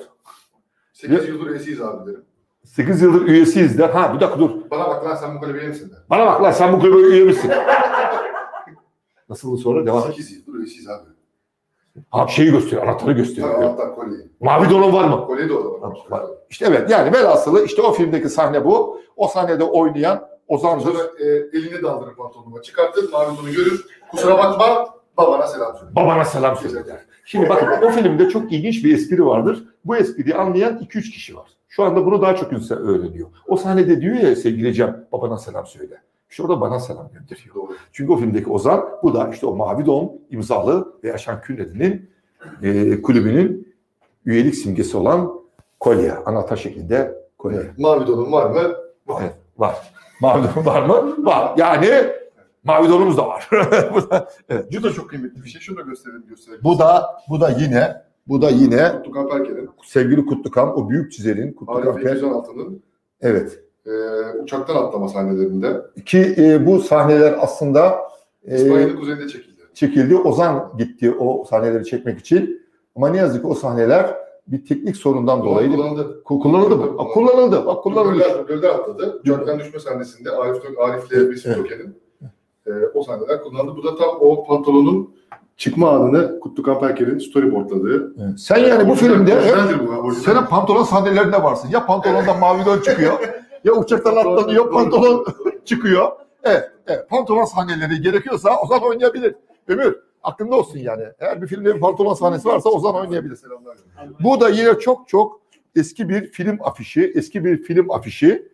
8 yıldır esiyiz abi derim. 8 yıldır üyesiyiz der. Ha bir dakika dur. Bana bak lan sen bu kulübe misin de. Bana bak lan sen bu kulübe üye misin? Nasıl sonra devam et. 8 yıldır üyesiyiz abi. Ha şeyi gösteriyor, anahtarı Tabii gösteriyor. hatta kolyeyi. Mavi donun var mı? Kolye de orada var. Var. İşte evet yani velhasılı işte o filmdeki sahne bu. O sahnede oynayan Ozan'dır. Sonra e, elini daldırır pantolonuma çıkartır. Mavi donu görür. Kusura bakma babana selam söyle. Babana selam söyle der. Şimdi bakın o filmde çok ilginç bir espri vardır. Bu espriyi anlayan 2-3 kişi var. Şu anda bunu daha çok insan öğreniyor. O sahnede diyor ya sevgili Cem babana selam söyle. İşte orada bana selam gönderiyor. Doğru. Çünkü o filmdeki Ozan bu da işte o Mavi Don imzalı ve Yaşan Künnedi'nin e, kulübünün üyelik simgesi olan kolye. Anahtar şeklinde kolye. Mavi donun var mı? Var. Evet, var. Mavi don var mı? Var. Yani mavi donumuz da var. *laughs* bu, da, evet. Bu da çok kıymetli bir şey. Şunu da gösterelim gösterelim. bu da bu da yine bu da yine Mutlu Kamperker'in sevgili Kutlukan o büyük çizerin Kutlukan Arif Per. 216'nın Evet. e, uçaktan atlama sahnelerinde Ki e, bu sahneler aslında e, İspanya'nın kuzeyinde çekildi. çekildi. Ozan gitti o sahneleri çekmek için. Ama ne yazık ki o sahneler bir teknik sorundan dolayı kullanıldı. Ku- kullanıldı mı? Kullanıldı. Bak kullanılmış. Gölden, gölden atladı. Uçaktan düşme sahnesinde Arif, Arif'le Besim Töken'in e, o sahneler kullanıldı. Bu da tam o pantolonun çıkma anını Kutlu Kamperker'in storyboardladığı. Evet. Sen yani bu filmde hep bu. senin pantolon sahnelerinde varsın. Ya pantolonda mavi don çıkıyor *laughs* ya uçaktan atlanıyor pantolon *laughs* çıkıyor. Evet, evet. Pantolon sahneleri gerekiyorsa Ozan oynayabilir. Ömür aklında olsun yani. Eğer bir filmde bir pantolon sahnesi varsa Ozan oynayabilir. Bu da yine çok çok eski bir film afişi. Eski bir film afişi.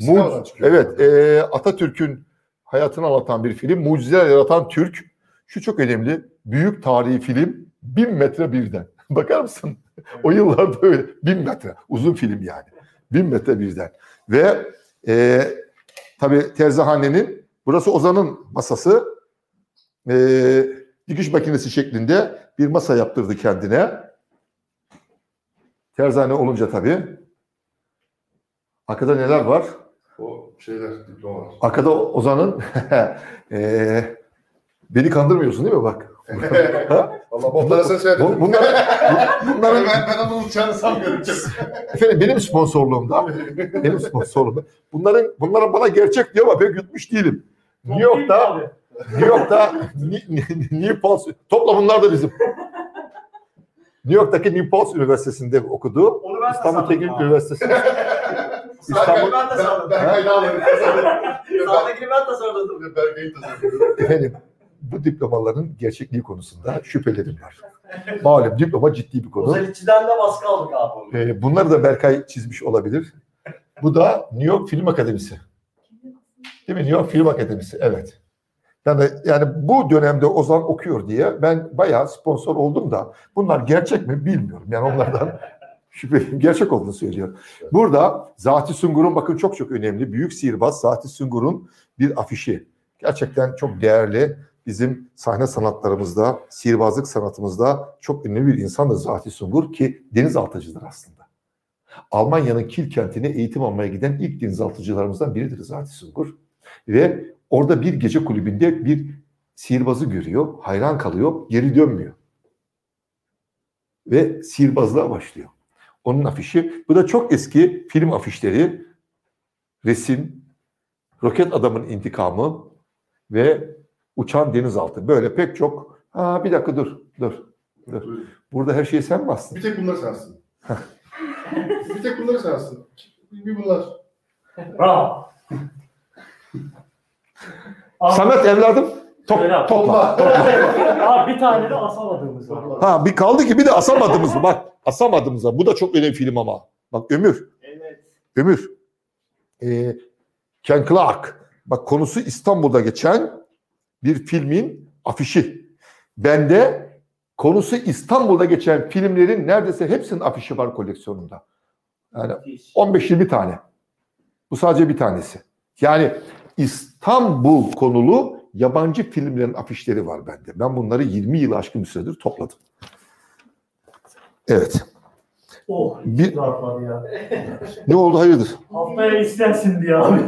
Mu- evet, e, Atatürk'ün hayatını anlatan bir film. Mucizeler yaratan Türk. Şu çok önemli. Büyük tarihi film. Bin metre birden. *laughs* Bakar mısın? o yıllarda öyle. Bin metre. Uzun film yani. Bin metre birden. Ve e, tabii Terzihane'nin burası Ozan'ın masası. E, dikiş makinesi şeklinde bir masa yaptırdı kendine. Terzane olunca tabii. Arkada neler var? O şeyler, diplomalar. Arkada Ozan'ın *laughs* eee beni kandırmıyorsun değil mi bak? *laughs* Ha? Allah botlara sen söyledin. Bu- bunların, bu- bunların ben, ben onu unutacağını sanmıyorum. efendim benim sponsorluğumda benim sponsorluğumda bunların bunların bana gerçek diyor ama ben yutmuş değilim. New York'ta. New York'ta New Paltz topla bunlar da bizim. New York'taki New Paltz Üniversitesi'nde okudu. İstanbul Teknik. Üniversitesi. İstanbul Ben Ben, ben kaydı alırım. Sağdakini ben tasarladım. Berkay'ı tasarladım. Efendim bu diplomaların gerçekliği konusunda şüphelerim var. Malum diploma ciddi bir konu. Özellikçiden de baskı aldık abi. Ee, bunları da Berkay çizmiş olabilir. Bu da New York Film Akademisi. Değil mi? New York Film Akademisi. Evet. Yani, yani bu dönemde Ozan okuyor diye ben bayağı sponsor oldum da bunlar gerçek mi bilmiyorum. Yani onlardan şüpheliyim. Gerçek olduğunu söylüyor. Burada Zati Sungur'un bakın çok çok önemli. Büyük sihirbaz Zati Sungur'un bir afişi. Gerçekten çok değerli. Bizim sahne sanatlarımızda, sihirbazlık sanatımızda çok ünlü bir insandır Zati Sungur ki denizaltıcıdır aslında. Almanya'nın Kiel kentine eğitim almaya giden ilk denizaltıcılarımızdan biridir Zati Sungur. Ve orada bir gece kulübünde bir sihirbazı görüyor, hayran kalıyor, geri dönmüyor. Ve sihirbazlığa başlıyor. Onun afişi. Bu da çok eski film afişleri. Resim, Roket Adamın İntikamı ve Uçan Denizaltı. Böyle pek çok... Ha bir dakika dur, dur. dur. Burada her şeyi sen bastın. Bir tek bunlar sensin. *laughs* bir tek bunları sensin. Bir bunlar. Bravo. Samet evladım top, abi. topla. *laughs* abi bir tane de asamadığımız var. Ha bir kaldı ki bir de asamadığımız bak asamadığımız var. Bu da çok önemli film ama. Bak Ömür, Evet. Ömür. Ee, Ken Clark. Bak konusu İstanbul'da geçen bir filmin afişi. Bende konusu İstanbul'da geçen filmlerin neredeyse hepsinin afişi var koleksiyonumda. Yani 15-20 tane. Bu sadece bir tanesi. Yani İstanbul konulu yabancı filmlerin afişleri var bende. Ben bunları 20 yıl aşkın bir süredir topladım. Evet. Oh, Bir- rahatladı ya. Ne oldu hayırdır? Haftaya istersin diye abi.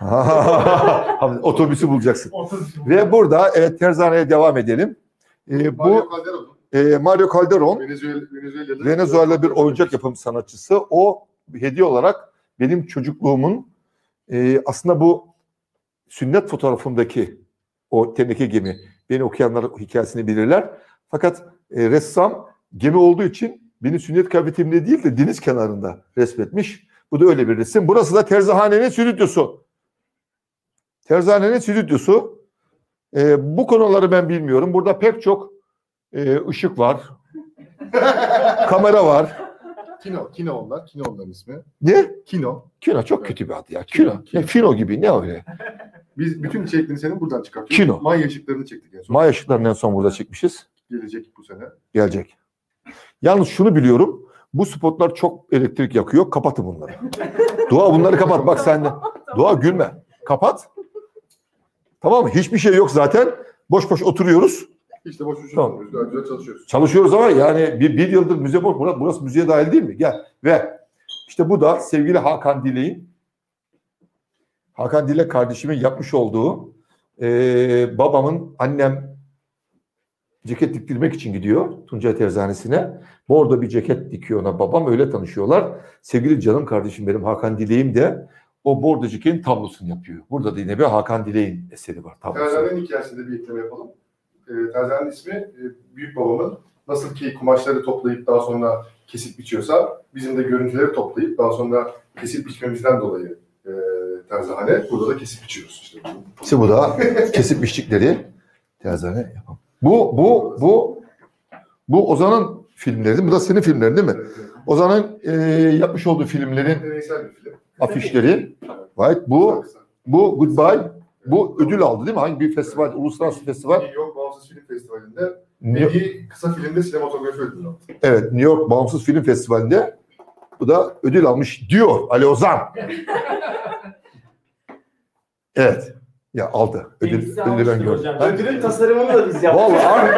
Abi, *laughs* Otobüsü bulacaksın. Otur. Ve burada evet terzaneye devam edelim. Ee, Mario bu Calderon. e, Mario Calderon Venezuela, Venezuela'da. Venezuela bir oyuncak yapım sanatçısı. O hediye olarak benim çocukluğumun e, aslında bu sünnet fotoğrafımdaki o teneke gemi beni okuyanlar hikayesini bilirler. Fakat e, ressam gemi olduğu için beni sünnet kıyafetimde değil de deniz kenarında resmetmiş. Bu da öyle bir resim. Burası da terzihanenin stüdyosu. Terzihanenin stüdyosu. E, bu konuları ben bilmiyorum. Burada pek çok e, ışık var. *laughs* Kamera var. Kino, Kino onlar. Kino onların ismi. Ne? Kino. Kino çok kötü bir adı ya. Kino. Ne, Fino gibi ne öyle? Biz bütün içeriklerini senin buradan çıkarttık. Kino. Maya ışıklarını çektik en son. Maya ışıklarını en son burada çekmişiz. Gelecek bu sene. Gelecek. Yalnız şunu biliyorum. Bu spotlar çok elektrik yakıyor. Kapatın bunları. *laughs* Dua bunları kapat. Bak sen de. Dua gülme. Kapat. Tamam mı? Hiçbir şey yok zaten. Boş boş oturuyoruz. İşte boş boş Tamam. oturuyoruz. Güzel çalışıyoruz. Çalışıyoruz ama yani bir, bir yıldır müze boş. Burası, burası müzeye dahil değil mi? Gel. Ve işte bu da sevgili Hakan Dilek'in Hakan Dilek kardeşimin yapmış olduğu eee, babamın annem ceket diktirmek için gidiyor Tuncay Terzanesi'ne. Orada bir ceket dikiyor ona babam öyle tanışıyorlar. Sevgili canım kardeşim benim Hakan Dilek'im de o bordo ceketin tablosunu yapıyor. Burada da yine bir Hakan Dilek'in eseri var tablosu. Terzanenin hikayesinde bir ekleme yapalım. Ee, Terzanenin ismi e, büyük babamın nasıl ki kumaşları toplayıp daha sonra kesip biçiyorsa bizim de görüntüleri toplayıp daha sonra kesip biçmemizden dolayı e, terzahane. Burada da kesip biçiyoruz işte. İşte bu da *laughs* kesip biçtikleri terzane yapalım. Bu, bu, bu, bu Ozan'ın filmleri? Bu da senin filmlerin değil mi? Evet, evet. Ozan'ın e, yapmış olduğu filmlerin film. afişleri. Right. Bu, bu Goodbye. Bu ödül aldı değil mi? Hangi bir festival, uluslararası festival? New York Bağımsız Film Festivali'nde New- iyi kısa filmde sinematografi ödülünü aldı. evet, New York Bağımsız Film Festivali'nde bu da ödül almış diyor Ali Ozan. *laughs* Evet. Ya aldı. Ödül, ödülü ben gördüm. hocam. Ha? Ödülün tasarımını da biz yaptık. Vallahi abi,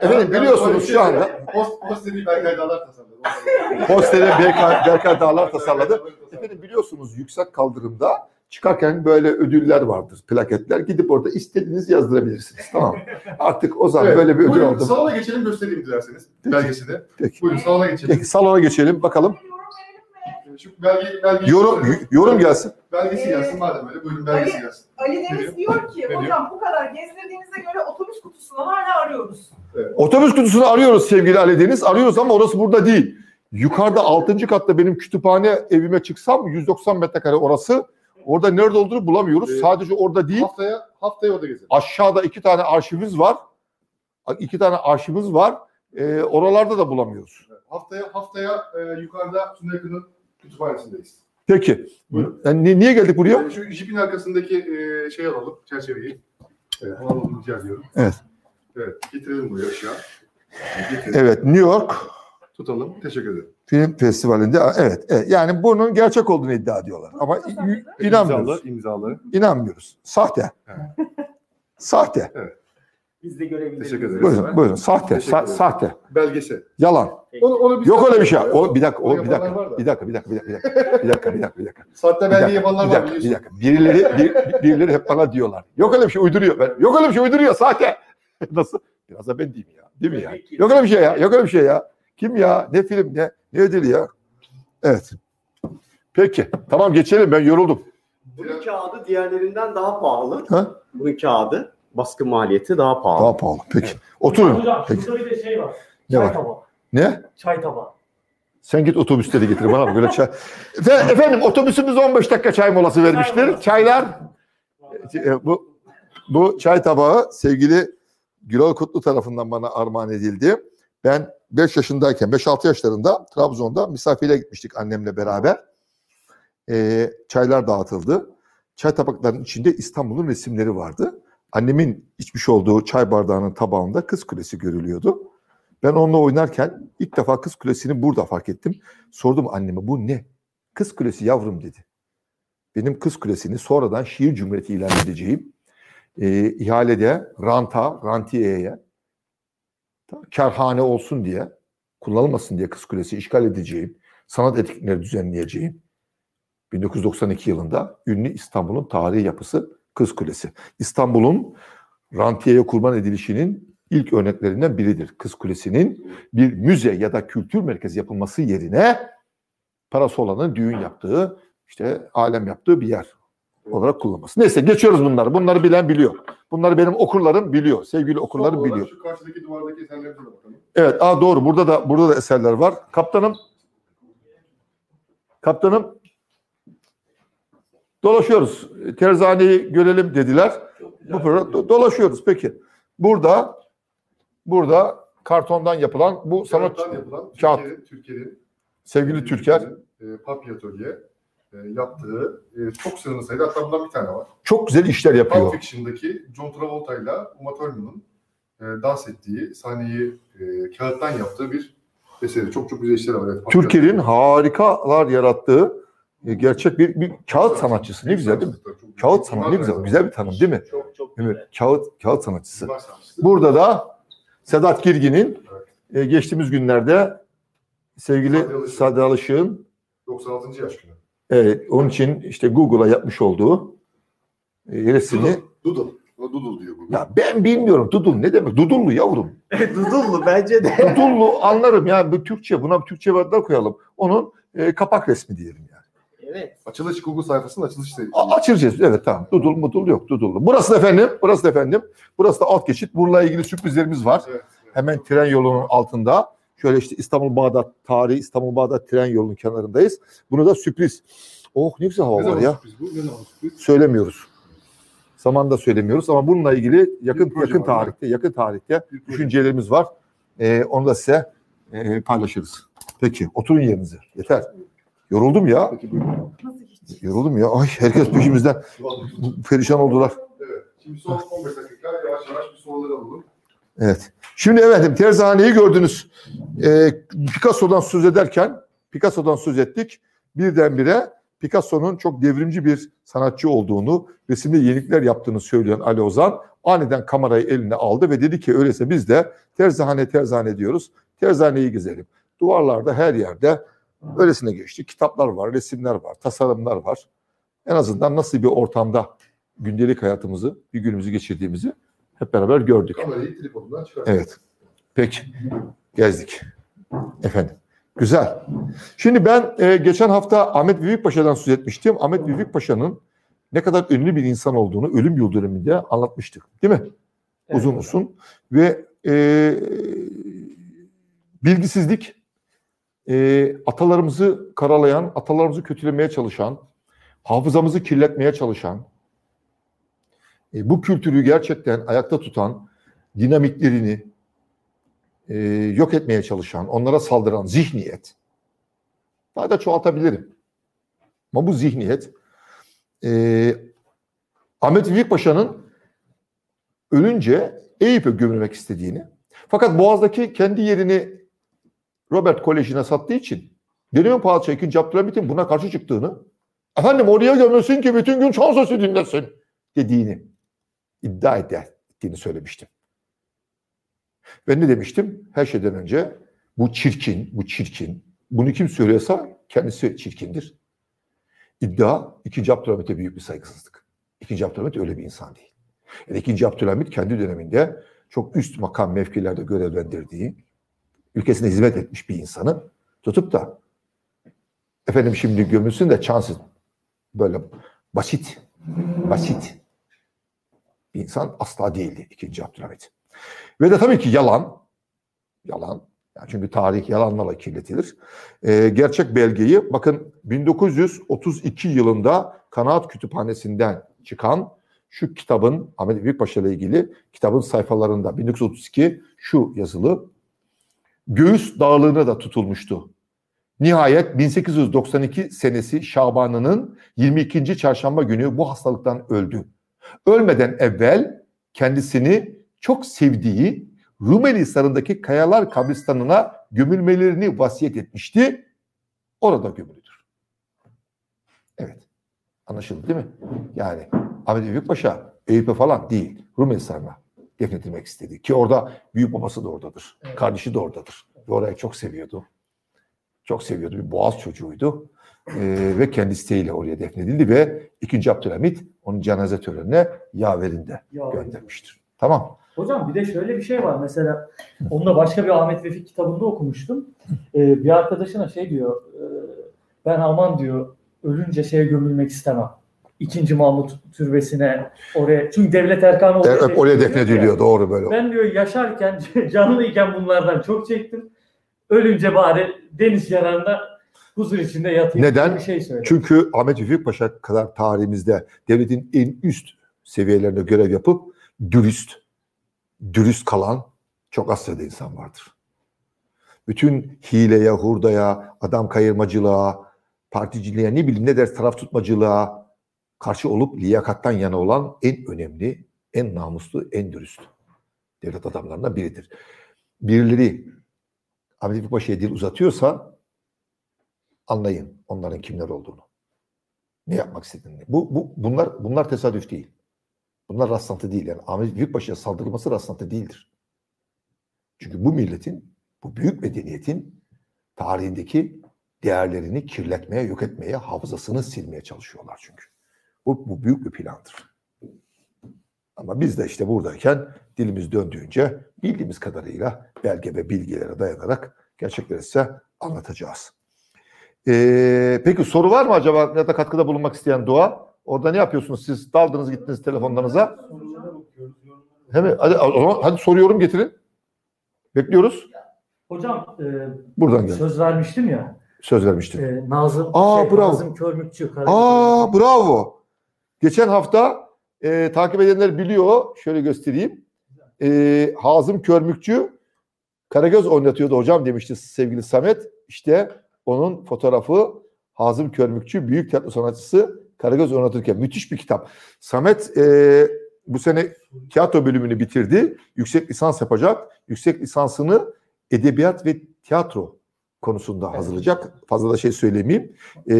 *laughs* efendim biliyorsunuz şu anda Post, post dediği Berkay Dağlar tasarladı. posteri Berkay, Berkay Dağlar tasarladı. Efendim biliyorsunuz yüksek kaldırımda çıkarken böyle ödüller vardır, plaketler. Gidip orada istediğinizi yazdırabilirsiniz. Tamam? Artık Ozan Evet, böyle bir ödül Buyurun aldı. salona geçelim göstereyim dilerseniz belgesini. Peki. Buyurun salona geçelim. Peki salona geçelim bakalım. Şu belge, belge Yorum yorum gelsin. Belgesi gelsin madem öyle. Buyurun belgesi gelsin. Ali Deniz diyor ki hocam bu kadar gezdirdiğinize göre otobüs kutusunu hala arıyoruz. Otobüs kutusunu arıyoruz sevgili Ali Deniz. Arıyoruz ama orası burada değil. Yukarıda 6. katta benim kütüphane evime çıksam 190 metrekare orası. Orada nerede olduğunu bulamıyoruz. Evet. Sadece orada değil. Haftaya haftaya orada gezelim. Aşağıda iki tane arşivimiz var. İki tane arşivimiz var. Ee, oralarda da bulamıyoruz. Haftaya haftaya e, yukarıda Tuna Yakın'ın kütüphanesindeyiz. Peki. Buyurun. Yani ni- niye geldik buraya? Yani şu jipin arkasındaki e, şey alalım, çerçeveyi. Evet, alalım rica ediyorum. Evet. Evet, getirelim buraya aşağı. Getirelim. Evet, New York Tutalım. Teşekkür ederim. Film Festivali'nde evet, evet yani bunun gerçek olduğunu iddia ediyorlar ama inanmıyoruz. imzalı. İnanmıyoruz. Sahte. Sahte. Biz de görebiliriz. Teşekkür ederiz. Buyurun, buyurun. Sahte, Teşekkür sa- ederim. sahte. Belgesel. Yalan. Onu, onu biz Yok öyle bir şey. O bir dakika, o bir yapanlar var dakika. da. Bir dakika, bir dakika, bir dakika, bir dakika, bir dakika, bir dakika, Bir belge yapanlar bir var dakika, bir biliyorsun. dakika. Birileri, bir, birileri hep bana diyorlar. Yok öyle bir şey uyduruyor. Ben, yok öyle bir şey uyduruyor sahte. *laughs* Nasıl? Biraz da ben diyeyim ya. Değil mi ya? Yok öyle bir şey ya. Yok öyle bir şey ya. Kim ya? Ne film ne? Ne ödülü ya? Evet. Peki. Tamam geçelim. Ben yoruldum. Bunun kağıdı diğerlerinden daha pahalı. Ha? Bunun kağıdı baskı maliyeti daha pahalı. Daha pahalı. Peki. Oturun. Hocam Peki. şurada bir de şey var. Ne Çay var? tabağı. Ne? Çay tabağı. Sen git otobüsleri getir bana böyle çay. Efendim, efendim otobüsümüz 15 dakika çay molası vermiştir. Çaylar e, bu bu çay tabağı sevgili Gürol Kutlu tarafından bana armağan edildi. Ben 5 yaşındayken 5-6 yaşlarında Trabzon'da misafire gitmiştik annemle beraber. Ee, çaylar dağıtıldı. Çay tabaklarının içinde İstanbul'un resimleri vardı. Annemin içmiş olduğu çay bardağının tabağında Kız Kulesi görülüyordu. Ben onunla oynarken ilk defa Kız Kulesi'ni burada fark ettim. Sordum anneme bu ne? Kız Kulesi yavrum dedi. Benim Kız Kulesi'ni sonradan şiir cumhuriyeti ilan edeceğim. Ee, ihalede ranta, rantiyeye karhane olsun diye kullanılmasın diye Kız Kulesi işgal edeceğim. Sanat etkinlikleri düzenleyeceğim. 1992 yılında ünlü İstanbul'un tarihi yapısı Kız Kulesi. İstanbul'un rantiyeye kurban edilişinin ilk örneklerinden biridir. Kız Kulesi'nin bir müze ya da kültür merkezi yapılması yerine parası olanın düğün yaptığı, işte alem yaptığı bir yer olarak kullanması. Neyse geçiyoruz bunları. Bunları bilen biliyor. Bunları benim okurlarım biliyor. Sevgili okurlarım biliyor. Şu karşıdaki duvardaki eserlerimize de bakalım. Evet, aa doğru. Burada da burada da eserler var. Kaptanım Kaptanım dolaşıyoruz. Terzaneyi görelim dediler. Bu program do- dolaşıyoruz. Peki. Burada burada kartondan yapılan bu sanat Kağıttan yapılan Kağıt. Türkiye'nin, Türkiye'nin Sevgili Türker e, Atölye e, yaptığı e, çok sınırlı sayıda hatta bundan bir tane var. çok güzel işler Pulp yapıyor. Fiction'daki John Travolta ile Uma Thurman'ın e, dans ettiği sahneyi e, kağıttan yaptığı bir eseri. Çok çok güzel işleri var. Evet, Atölye. harikalar yarattığı e, gerçek bir, bir kağıt sanatçısı. Ne güzel değil mi? Kağıt sanatı ne güzel. Güzel bir tanım değil mi? Çok çok güzel. Evet, kağıt kağıt sanatçısı. Sanatçısı. Burada da Sedat Girgin'in e, geçtiğimiz günlerde sevgili Sadi Alışık. Sadi Alışık'ın 96. yaş günü. e, onun için işte Google'a yapmış olduğu e, resmi. Doodle. Doodle diyor bu. Ya ben bilmiyorum Dudul ne demek? Dudullu yavrum. *laughs* Dudullu bence de. Dudullu anlarım ya bu Türkçe buna bir Türkçe adlar koyalım. Onun e, kapak resmi diyelim yani. Evet. Açılış Google sayfasının açılış şey. A- açılacağız. Evet tamam. Dudul mudul yok. Dudullu. Burası da efendim. Burası da efendim. Burası da alt geçit. Bununla ilgili sürprizlerimiz var. Evet, evet. Hemen tren yolunun altında. Şöyle işte İstanbul Bağdat tarihi İstanbul Bağdat tren yolunun kenarındayız. Bunu da sürpriz. Oh ne güzel Ne hava var zaman ya. sürpriz bu? Ne zaman sürpriz? Söylemiyoruz. Söylemiyoruz ama bununla ilgili yakın Bir yakın var, tarihte yakın tarihte Bir düşüncelerimiz var. Ee, onu da size e, paylaşırız. Peki oturun yerinize. Yeter. Yoruldum ya. Yoruldum ya. Ay herkes peşimizden perişan oldular. Evet. Şimdi son 15 dakika yavaş yavaş bir soruları alalım. Evet. Şimdi efendim terzaneyi gördünüz. Ee, Picasso'dan söz ederken Picasso'dan söz ettik. Birdenbire Picasso'nun çok devrimci bir sanatçı olduğunu, resimde yenilikler yaptığını söyleyen Ali Ozan aniden kamerayı eline aldı ve dedi ki öyleyse biz de terzane terzane diyoruz. Terzaneyi gezelim. Duvarlarda her yerde öylesine geçti. Kitaplar var, resimler var, tasarımlar var. En azından nasıl bir ortamda gündelik hayatımızı, bir günümüzü geçirdiğimizi hep beraber gördük. Kamerayı. Evet. Peki. Gezdik. Efendim. Güzel. Şimdi ben e, geçen hafta Ahmet Büyükpaşa'dan söz etmiştim. Ahmet Büyükpaşa'nın ne kadar ünlü bir insan olduğunu ölüm yıl döneminde anlatmıştık. Değil mi? Evet Uzun uzun. Ve e, bilgisizlik, e, atalarımızı karalayan, atalarımızı kötülemeye çalışan, hafızamızı kirletmeye çalışan, e, bu kültürü gerçekten ayakta tutan, dinamitlerini e, yok etmeye çalışan, onlara saldıran zihniyet, daha da çoğaltabilirim. Ama bu zihniyet, e, Ahmet Vefik Paşa'nın ölünce Eyüp'e gömülmek istediğini, fakat Boğaz'daki kendi yerini Robert Koleji'ne sattığı için Dönemi Padişah 2. Abdülhamit'in buna karşı çıktığını, efendim oraya gömülsün ki bütün gün şan sesi dinlesin dediğini iddia ettiğini söylemiştim. Ve ne demiştim? Her şeyden önce bu çirkin, bu çirkin. Bunu kim söylüyorsa kendisi çirkindir. İddia 2. Abdülhamit'e büyük bir saygısızlık. 2. Abdülhamit öyle bir insan değil. Yani 2. Abdülhamit kendi döneminde çok üst makam mevkilerde görevlendirdiği, ülkesine hizmet etmiş bir insanı tutup da efendim şimdi gömülsün de çansız böyle basit, basit bir insan asla değildi 2. Abdülhamit. Ve de tabii ki yalan, yalan, yani çünkü tarih yalanlarla kirletilir. Ee, gerçek belgeyi bakın 1932 yılında Kanaat Kütüphanesi'nden çıkan şu kitabın Ahmet Büyükpaşa ile ilgili kitabın sayfalarında 1932 şu yazılı göğüs dağlığına da tutulmuştu. Nihayet 1892 senesi Şaban'ının 22. çarşamba günü bu hastalıktan öldü. Ölmeden evvel kendisini çok sevdiği Rumeli Hisarı'ndaki Kayalar kabristanına gömülmelerini vasiyet etmişti. Orada gömülüdür. Evet. Anlaşıldı değil mi? Yani Ahmet Büyükpaşa Eyüp'e falan değil. Rumeli Hisarı'na defnedilmek istedi. Ki orada büyük babası da oradadır. Evet. Kardeşi de oradadır. Ve orayı çok seviyordu. Çok seviyordu. Bir boğaz çocuğuydu. Ee, ve kendi isteğiyle oraya defnedildi ve 2. Abdülhamit onun cenaze törenine yaverinde Ya, göndermiştir. Tamam. Hocam bir de şöyle bir şey var mesela onu da başka bir Ahmet Vefik kitabında okumuştum. Ee, bir arkadaşına şey diyor e, Ben aman diyor ölünce şeye gömülmek istemem. İkinci Mahmut türbesine oraya. Çünkü devlet erkanı E, hep oraya defnediliyor doğru böyle. Ben diyor yaşarken *laughs* canlıyken bunlardan çok çektim. Ölünce bari deniz kenarında huzur içinde yatayım. Neden? Bir şey söyle. Çünkü Ahmet Vefik Paşa kadar tarihimizde devletin en üst seviyelerinde görev yapıp dürüst, dürüst kalan çok az sayıda insan vardır. Bütün hileye, hurdaya, adam kayırmacılığa, particiliğe ne bileyim ne der taraf tutmacılığa karşı olup liyakattan yana olan en önemli, en namuslu, en dürüst devlet adamlarından biridir. Birileri Ahmet Vefik Paşa'ya dil uzatıyorsa anlayın onların kimler olduğunu. Ne yapmak istediğini. Bu, bu, bunlar, bunlar tesadüf değil. Bunlar rastlantı değil. Yani Ahmet Büyükbaşı'ya saldırılması rastlantı değildir. Çünkü bu milletin, bu büyük medeniyetin tarihindeki değerlerini kirletmeye, yok etmeye, hafızasını silmeye çalışıyorlar çünkü. Bu, bu büyük bir plandır. Ama biz de işte buradayken dilimiz döndüğünce bildiğimiz kadarıyla belge ve bilgilere dayanarak gerçekleri size anlatacağız. Ee, peki soru var mı acaba ya da katkıda bulunmak isteyen Doğa? Orada ne yapıyorsunuz siz? Daldınız gittiniz telefonlarınıza. Hemen hadi, hadi soruyorum getirin. Bekliyoruz. Hocam e, Buradan gel. söz vermiştim ya. Söz vermiştim. E, Nazım, Aa, şey, bravo. Nazım Körmükçü. Aa bravo. Geçen hafta e, takip edenler biliyor. Şöyle göstereyim. E, Hazım Körmükçü Karagöz oynatıyordu hocam demişti sevgili Samet. İşte onun fotoğrafı Hazım Körmükçü büyük tiyatro sanatçısı Karagöz oynatırken müthiş bir kitap. Samet e, bu sene tiyatro bölümünü bitirdi. Yüksek lisans yapacak. Yüksek lisansını edebiyat ve tiyatro konusunda hazırlayacak. Fazla da şey söylemeyeyim. E,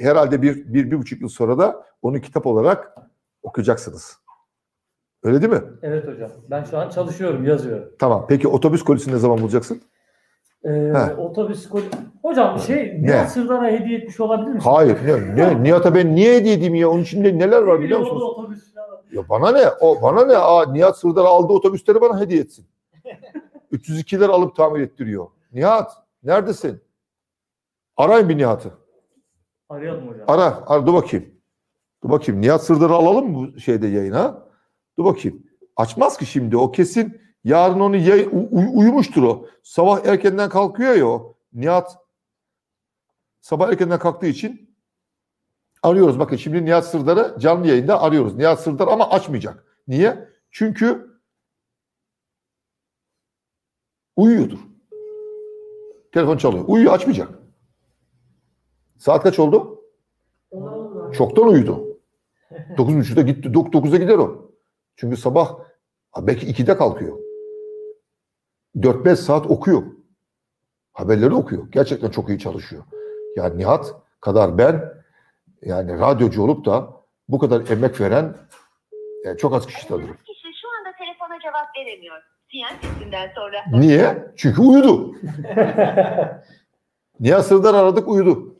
herhalde bir, bir, bir buçuk yıl sonra da onu kitap olarak okuyacaksınız. Öyle değil mi? Evet hocam. Ben şu an çalışıyorum, yazıyorum. Tamam. Peki otobüs kolisini ne zaman bulacaksın? Ee, otobüs kol... Hocam şey? Nihat Sırdar'a hediye etmiş olabilir misin? Hayır. Ne, ne, Nihat'a ben niye hediye edeyim ya? Onun içinde neler var biliyor musunuz? Otobüs. Ya bana ne? O bana ne? Aa, Nihat Sırdar aldığı otobüsleri bana hediye etsin. *laughs* 302'ler alıp tamir ettiriyor. Nihat neredesin? Arayın bir Nihat'ı. Arayalım hocam. Ara, ara dur bakayım. Dur bakayım. Nihat Sırdar'ı alalım mı bu şeyde yayına? Dur bakayım. Açmaz ki şimdi. O kesin yarın onu yay, u- uyumuştur o. Sabah erkenden kalkıyor ya o. Nihat sabah erkenden kalktığı için arıyoruz. Bakın şimdi Nihat Sırdar'ı canlı yayında arıyoruz. Nihat Sırdar ama açmayacak. Niye? Çünkü uyuyordur. Telefon çalıyor. Uyuyor açmayacak. Saat kaç oldu? Çoktan uyudu. 9.30'da gitti. 9'da gider o. Çünkü sabah belki 2'de kalkıyor. 4-5 saat okuyor. Haberleri okuyor. Gerçekten çok iyi çalışıyor. Yani Nihat kadar ben yani radyocu olup da bu kadar emek veren e, çok az kişi tanırım. Kişi şu anda telefona cevap veremiyor. Sesinden sonra Niye? Çünkü uyudu. *laughs* Nihat Sırdar aradık uyudu.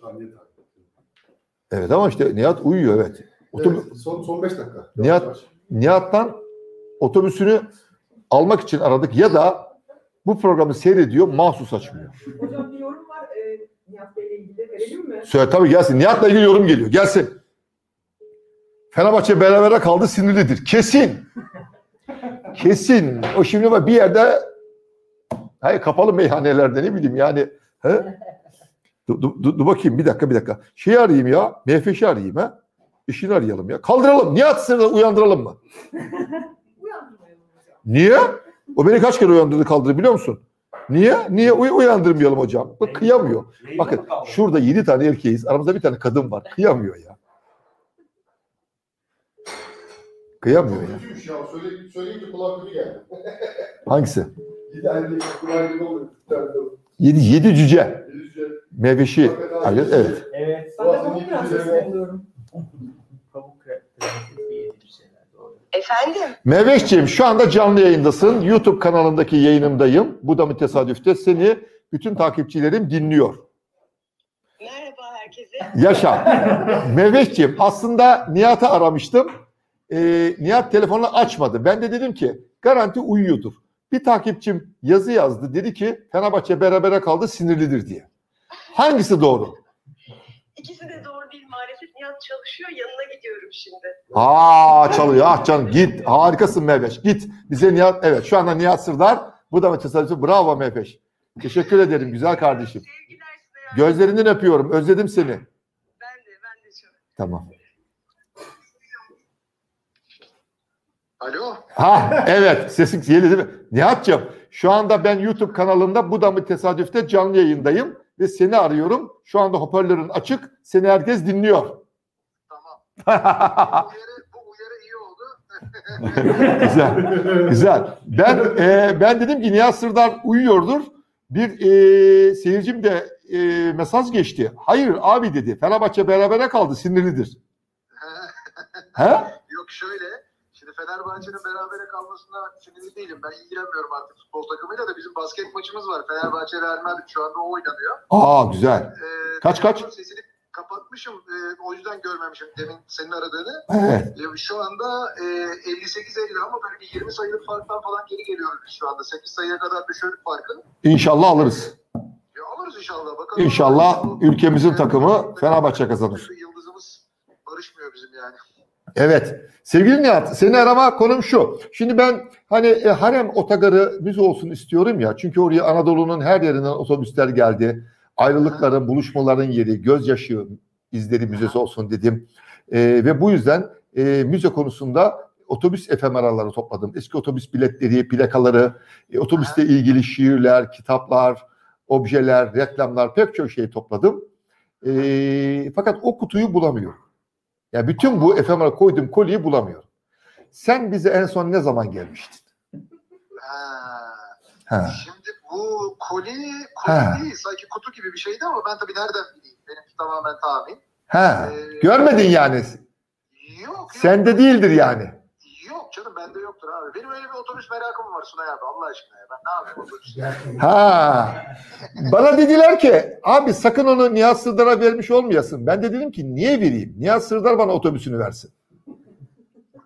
Evet ama işte Nihat uyuyor evet. Otobü- Evet, son, son 5 dakika. Nihat-. Nihat'tan otobüsünü almak için aradık ya da bu programı seyrediyor mahsus açmıyor. Hocam bir yorum var. E, Nihat Bey'le ilgili verelim mi? Söyle tabii gelsin. Nihat'la ilgili yorum geliyor. Gelsin. Fenerbahçe berabere kaldı sinirlidir. Kesin. Kesin. O şimdi bak bir yerde hayır kapalı meyhanelerde ne bileyim yani. He? Dur, dur, dur, bakayım bir dakika bir dakika. Şeyi arayayım ya. Mehveş'i arayayım ha. İşini arayalım ya. Kaldıralım. Nihat seni uyandıralım mı? Niye? O beni kaç kere uyandırdı kaldırdı biliyor musun? Niye? Niye Uy- uyandırmayalım hocam? Bak kıyamıyor. Bakın şurada yedi tane erkeğiz. Aramızda bir tane kadın var. Kıyamıyor ya. Kıyamıyor ya. Kötüymüş ya. Söyle, söyleyince kulağa kötü geldi. Hangisi? Tane de Yedi, yedi cüce. Yüzce. Meyveşi. Hayır, evet. Evet. Ben de yedi efendim Meyveşciğim şu anda canlı yayındasın. YouTube kanalındaki yayınımdayım. Bu da mı tesadüfte? Seni bütün takipçilerim dinliyor. merhaba herkese. Yaşa. *laughs* Meyveşciğim aslında Nihat'ı aramıştım. Ee, Nihat telefonu açmadı. Ben de dedim ki garanti uyuyordur. Bir takipçim yazı yazdı. Dedi ki Fenerbahçe berabere kaldı sinirlidir diye. Hangisi doğru? İkisi de doğru değil maalesef. Nihat çalışıyor. Yanına gidiyorum şimdi. Aa çalıyor. Ah canım git. Harikasın Mehveş. Git. Bize Nihat evet şu anda Nihat Sırdar. Bu da tesadüfi. Bravo Mehveş. Teşekkür ederim güzel kardeşim. Sevgiler size. Gözlerinden öpüyorum. Özledim seni. Ben de ben de çok. Tamam. Alo. Ha evet sesin geliyor değil mi? Nihat'cığım şu anda ben YouTube kanalında bu da mı tesadüfte canlı yayındayım ve seni arıyorum. Şu anda hoparlörün açık. Seni herkes dinliyor. Tamam. *laughs* Bu uyarı, bu uyarı iyi oldu. *laughs* güzel. Güzel. Ben e, ben dedim ki Nihat Sırdar uyuyordur. Bir e, seyircim de e, mesaj geçti. Hayır abi dedi. Fenerbahçe berabere kaldı. Sinirlidir. *laughs* He? Yok şöyle. Fenerbahçe'nin berabere kalmasına sinirli değilim. Ben ilgilenmiyorum artık futbol takımıyla da bizim basket maçımız var. Fenerbahçe Real Madrid şu anda o oynanıyor. Aa güzel. Ee, Kaç, kaç? Sesini kapatmışım. Ee, o yüzden görmemişim demin senin aradığını. Evet. Ee, şu anda e, 58-50 ama böyle bir 20 sayılık farktan falan geri geliyoruz biz şu anda. 8 sayıya kadar düşürdük farkı. İnşallah alırız. Ya alırız inşallah. Bakalım. İnşallah ülkemizin takımı Fenerbahçe kazanır. Yıldızımız barışmıyor bizim yani. Evet. Sevgili Nihat, seni arama konum şu. Şimdi ben hani e, harem otogarı müze olsun istiyorum ya. Çünkü oraya Anadolu'nun her yerinden otobüsler geldi. Ayrılıkların, buluşmaların yeri, gözyaşı izleri müzesi olsun dedim. E, ve bu yüzden e, müze konusunda otobüs efemeraları topladım. Eski otobüs biletleri, plakaları, e, otobüsle ilgili şiirler, kitaplar, objeler, reklamlar pek çok şey topladım. E, fakat o kutuyu bulamıyorum. Ya bütün bu efemera koyduğum kolyeyi bulamıyorum. Sen bize en son ne zaman gelmiştin? Ha. Ha. Şimdi bu koli, koli Ha. değil sanki kutu gibi bir şeydi ama ben tabii nereden bileyim? Benimki tamamen tahmin. Ha. Ee, Görmedin yani. Yok yok. Sende değildir yani. Canım bende yoktur abi. Benim öyle bir otobüs merakım var Sunay abi Allah aşkına ya. Ben ne yapayım otobüs? Ha. Bana dediler ki abi sakın onu Nihat Sırdar'a vermiş olmayasın. Ben de dedim ki niye vereyim? Nihat Sırdar bana otobüsünü versin.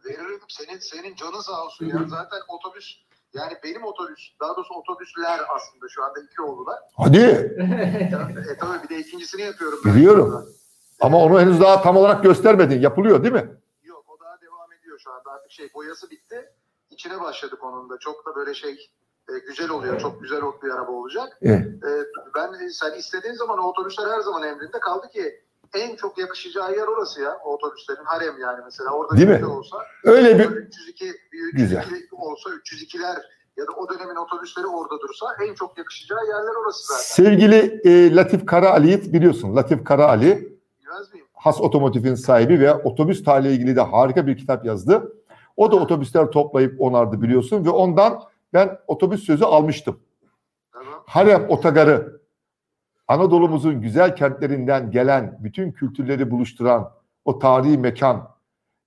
Veririm senin senin canın sağ olsun ya. Zaten otobüs yani benim otobüs daha doğrusu otobüsler aslında şu anda iki oldular. Hadi. e tabii bir de ikincisini yapıyorum. ben. Biliyorum. Ama onu henüz daha tam olarak göstermedin. Yapılıyor değil mi? Yok o daha devam ediyor şu anda artık şey boyası bitti. İçine başladık onun da. Çok da böyle şey e, güzel oluyor. Çok güzel bir araba olacak. Evet. E, ben sen istediğin zaman o otobüsler her zaman emrinde kaldı ki en çok yakışacağı yer orası ya. O otobüslerin harem yani mesela orada Değil mi? olsa Öyle bir 302 bir 302 Güzel. olsa 302'ler ya da o dönemin otobüsleri orada dursa en çok yakışacağı yerler orası zaten. sevgili e, Latif Karaali'yi biliyorsun. Latif Karaali Bilmez miyim? Has Otomotiv'in sahibi ve otobüs tarihiyle ilgili de harika bir kitap yazdı. O da otobüsler toplayıp onardı biliyorsun ve ondan ben otobüs sözü almıştım. Harem Otogarı Anadolu'muzun güzel kentlerinden gelen bütün kültürleri buluşturan o tarihi mekan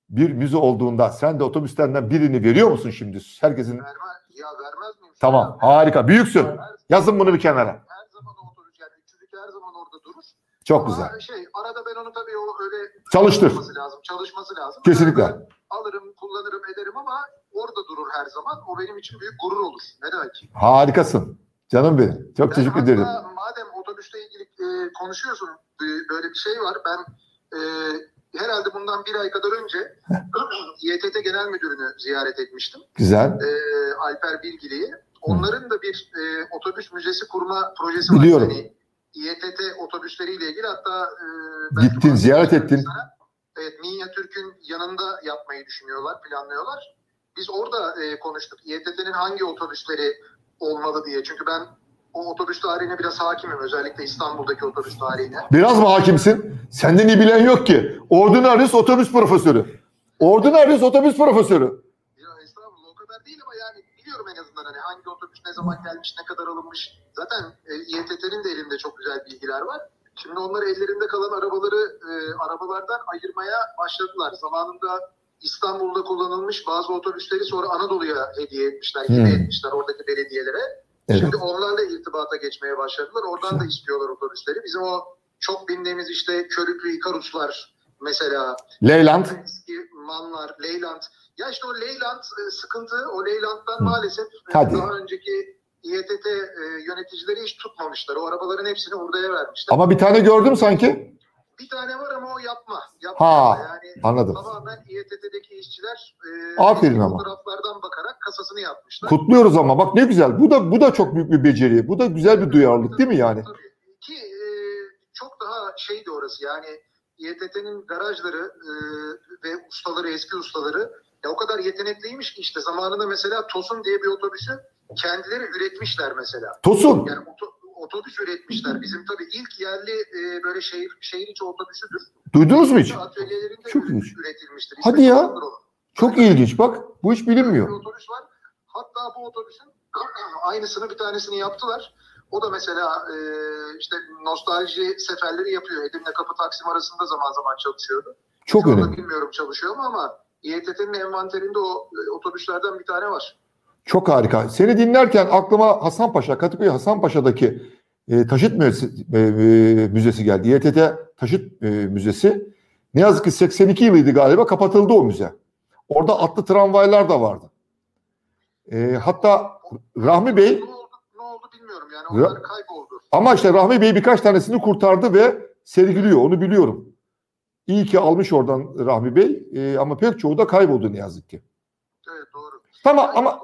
bir müze olduğunda sen de otobüslerden birini veriyor musun şimdi? Herkesin Vermez, ya vermez miyim? tamam harika büyüksün. Her, Yazın bunu bir kenara. her zaman otobüs yani 302 her zaman orada durur. Çok Ama güzel. Şey, arada ben onu tabii o öyle Çalıştır. çalışması lazım. Çalışması lazım. Kesinlikle. Ben alırım, kullanırım, ederim ama orada durur her zaman. O benim için büyük gurur olur. Ne demek? Harikasın. Canım benim. Çok Ben teşekkür hatta ederim. Madem otobüsle ilgili e, konuşuyorsun, e, böyle bir şey var. Ben e, herhalde bundan bir ay kadar önce *laughs* İETT Genel Müdürünü ziyaret etmiştim. Güzel. E, Alper Bilgili'yi. Onların da bir e, otobüs müzesi kurma projesi var. Biliyorum. Yani İETT otobüsleriyle ilgili hatta e, Gittin, ziyaret ettin. Evet, Minya Türk'ün yanında yapmayı düşünüyorlar, planlıyorlar. Biz orada e, konuştuk. İETT'nin hangi otobüsleri olmalı diye. Çünkü ben o otobüs tarihine biraz hakimim. Özellikle İstanbul'daki otobüs tarihine. Biraz mı hakimsin? Senden iyi bilen yok ki. Ordinarius otobüs profesörü. Ordinarius otobüs profesörü. Ya estağfurullah o kadar değil ama yani biliyorum en azından hani hangi otobüs ne zaman gelmiş, ne kadar alınmış. Zaten e, İETT'nin de elinde çok güzel bilgiler var. Şimdi onlar ellerinde kalan arabaları e, arabalardan ayırmaya başladılar. Zamanında İstanbul'da kullanılmış bazı otobüsleri sonra Anadolu'ya hediye etmişler, Hmm. hediye etmişler oradaki belediyelere. Evet. Şimdi onlarla irtibata geçmeye başladılar. Oradan da istiyorlar otobüsleri. Bizim o çok bindiğimiz işte Körüklü İkaruslar mesela Leyland. eski Manlar, Leyland. Ya işte o Leyland e, sıkıntı, o Leyland'dan maalesef e, Hadi. daha önceki İETT e, yöneticileri hiç tutmamışlar. O arabaların hepsini Hurda'ya vermişler. Ama bir tane gördüm sanki. Bir tane var ama o yapma. yapma Ha, yani Anladım. tamamen İETT'deki işçiler e, Aferin ama. fotoğraflardan bakarak kasasını yapmışlar. Kutluyoruz ama bak ne güzel. Bu da bu da çok büyük bir beceri. Bu da güzel bir duyarlılık değil mi yani? Tabii. Ki e, çok daha şeydi orası yani İETT'nin garajları e, ve ustaları, eski ustaları ya o kadar yetenekliymiş ki işte zamanında mesela Tosun diye bir otobüsü kendileri üretmişler mesela. Tosun. Yani oto- otobüs üretmişler. Bizim tabii ilk yerli e, böyle şehir şehir içi otobüsüdür. Duydunuz mu hiç? Atölyelerinde Çok ilginç. üretilmiştir. Hadi ya. Çok ilginç bak. Bu hiç Bir bilinmiyor. otobüs var. Hatta bu otobüsün *clears throat* aynısını bir tanesini yaptılar. O da mesela e, işte nostalji seferleri yapıyor. Edirne Kapı Taksim arasında zaman zaman çalışıyordu. Çok Şu önemli. bilmiyorum çalışıyor mu ama İETT'nin envanterinde o e, otobüslerden bir tane var. Çok harika. Seni dinlerken aklıma Hasanpaşa, Kadıköy Hasanpaşa'daki e, taşıt müzesi, e, e, müzesi geldi. İETT Taşıt e, Müzesi. Ne yazık ki 82 yılıydı galiba kapatıldı o müze. Orada atlı tramvaylar da vardı. E, hatta Rahmi Bey Ne oldu, ne oldu bilmiyorum yani Ya- onlar kayboldu. ama işte Rahmi Bey birkaç tanesini kurtardı ve sergiliyor. Onu biliyorum. İyi ki almış oradan Rahmi Bey E, ama pek çoğu da kayboldu ne yazık ki. Evet doğru. Tamam ama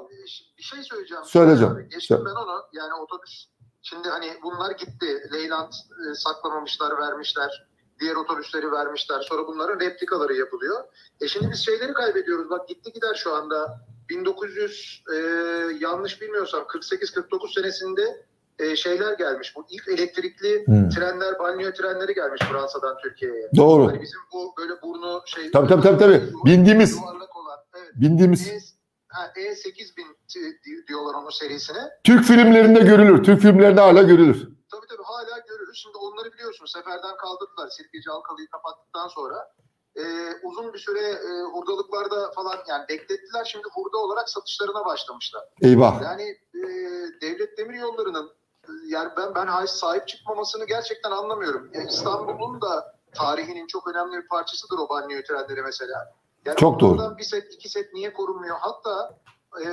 bir şey söyleyeceğim. Söyleyeceğim. Geçtim Söyle. ben onu. Yani otobüs. Şimdi hani bunlar gitti. Leyland e, saklamamışlar, vermişler. Diğer otobüsleri vermişler. Sonra bunların replikaları yapılıyor. E şimdi biz şeyleri kaybediyoruz. Bak gitti gider şu anda. 1900 e, yanlış bilmiyorsam 48-49 senesinde e, şeyler gelmiş. Bu ilk elektrikli Hmm. trenler, banyo trenleri gelmiş Fransa'dan Türkiye'ye. Doğru. Hani bizim bu böyle burnu şey... Tabii, tabii, tabii, tabii. Bindiğimiz. Olan. Evet. bindiğimiz E, ha, E8000 t- di- diyorlar onun serisine. Türk filmlerinde görülür. Türk filmlerinde hala görülür. Tabii tabii hala görürüz. Şimdi onları biliyorsun seferden kaldırdılar. Sirkeci Halkalı'yı kapattıktan sonra. Ee, uzun bir süre e, hurdalıklarda falan yani beklettiler. Şimdi hurda olarak satışlarına başlamışlar. Eyvah. Yani e, devlet demir yollarının e, yani ben ben sahip çıkmamasını gerçekten anlamıyorum. Ya İstanbul'un da tarihinin çok önemli bir parçasıdır o banyo trenleri mesela. Yani Çok doğru. Bir set iki set niye korunmuyor? Hatta e,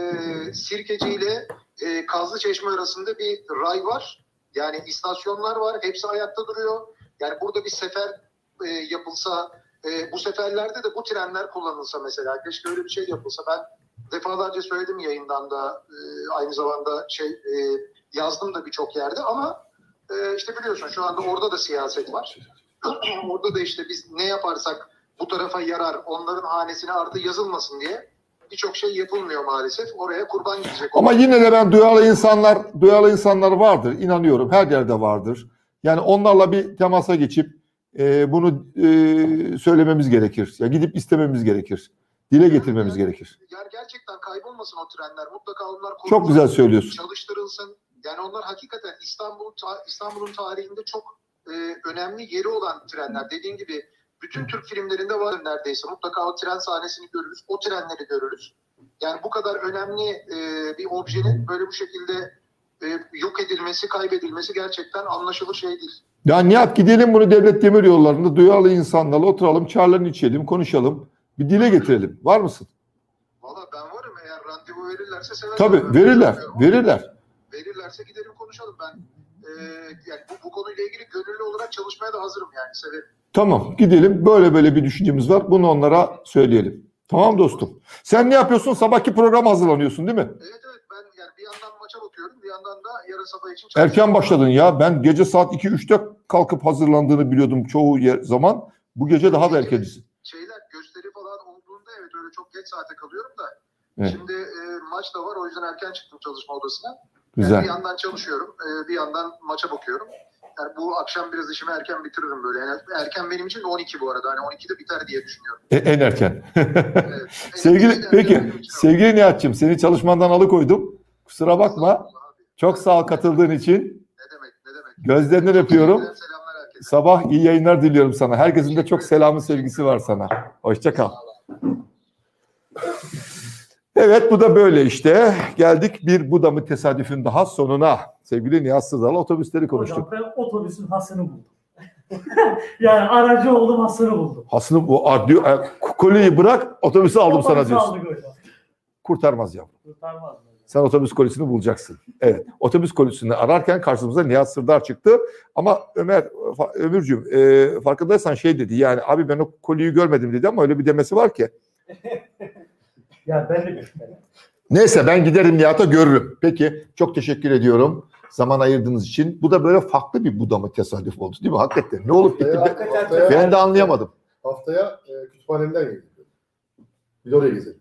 Sirkeci ile e, Kazlı Çeşme arasında bir ray var. Yani istasyonlar var. Hepsi ayakta duruyor. Yani burada bir sefer e, yapılsa e, bu seferlerde de bu trenler kullanılsa mesela. Keşke öyle bir şey yapılsa. Ben defalarca söyledim yayından da e, aynı zamanda şey e, yazdım da birçok yerde ama e, işte biliyorsun şu anda orada da siyaset var. *clears throat* orada da işte biz ne yaparsak bu tarafa yarar, onların hanesine artı yazılmasın diye birçok şey yapılmıyor maalesef. Oraya kurban gidecek. Ama yine de ben duyarlı insanlar, duyarlı insanlar vardır. inanıyorum. Her yerde vardır. Yani onlarla bir temasa geçip e, bunu e, söylememiz gerekir. Ya gidip istememiz gerekir. Dile getirmemiz gerekir. Yani gerçekten kaybolmasın o trenler. Mutlaka onlar Çok güzel söylüyorsun. Çalıştırılsın. Yani onlar hakikaten İstanbul ta- İstanbul'un tarihinde çok e, önemli yeri olan trenler. Dediğin gibi bütün Türk filmlerinde var neredeyse. Mutlaka o tren sahnesini görürüz. O trenleri görürüz. Yani bu kadar önemli e, bir objenin böyle bu şekilde e, yok edilmesi, kaybedilmesi gerçekten anlaşılır şey değil. Ya Nihat gidelim bunu devlet demir yollarında duyarlı insanlarla oturalım, çaylarını içelim, konuşalım. Bir dile getirelim. Var mısın? Valla ben varım eğer randevu verirlerse severim. Tabii verirler, verirler. Verirlerse gidelim konuşalım. Ben e, yani bu, bu konuyla ilgili gönüllü olarak çalışmaya da hazırım yani severim. Tamam gidelim. Böyle böyle bir düşüncemiz var. Bunu onlara söyleyelim. Tamam dostum. Sen ne yapıyorsun? Sabahki programa hazırlanıyorsun değil mi? Evet evet ben yani bir yandan maça bakıyorum bir yandan da yarın sabah için çalışıyorum. Erken başladın ya. Ben gece saat 2-3'te kalkıp hazırlandığını biliyordum çoğu yer, zaman. Bu gece daha da erkencisin. Şeyler gösteri falan olduğunda evet öyle çok geç saate kalıyorum da. Evet. Şimdi e, maç da var o yüzden erken çıktım çalışma odasına. Yani Güzel. bir yandan çalışıyorum e, bir yandan maça bakıyorum. Yani bu akşam biraz işimi erken bitiririm böyle. Yani erken benim için de 12 bu arada. Hani 12'de biter diye düşünüyorum. E, en erken. Evet. *laughs* sevgili En peki sevgili Nihat'cığım seni çalışmandan alıkoydum. Kusura bakma. Çok sağ ol katıldığın için. Ne demek ne demek. Gözlerinden öpüyorum. Sabah iyi yayınlar diliyorum sana. Herkesin de çok selamı sevgisi var sana. Hoşça kal. Evet bu da böyle işte. Geldik bir bu da mı tesadüfün daha sonuna. Sevgili Nihat Sızal'la otobüsleri konuştuk. Hocam ben otobüsün hasını buldum. *laughs* yani aracı oldum hasını buldum. Aslında bu diyor, e, kolyeyi bırak otobüsü aldım sana Otobüsü diyorsun. aldık hocam. Kurtarmaz ya. Kurtarmaz? Sen otobüs kolisini bulacaksın. Evet. Otobüs kolisini ararken karşımıza Nihat Sırdar çıktı. Ama Ömer, Ömürcüğüm e, farkındaysan şey dedi. Yani abi ben o koliyi görmedim dedi ama öyle bir demesi var ki. *laughs* Ya ben de düşünmedim. Neyse ben giderim Nihat'a görürüm. Peki çok teşekkür ediyorum zaman ayırdığınız için. Bu da böyle farklı bir budama tesadüf oldu değil mi? Hakikaten ne olup bitti Haftaya, ben, haftaya, ben de anlayamadım. haftaya e, kütüphanemden geliyor. Bir de oraya gezelim.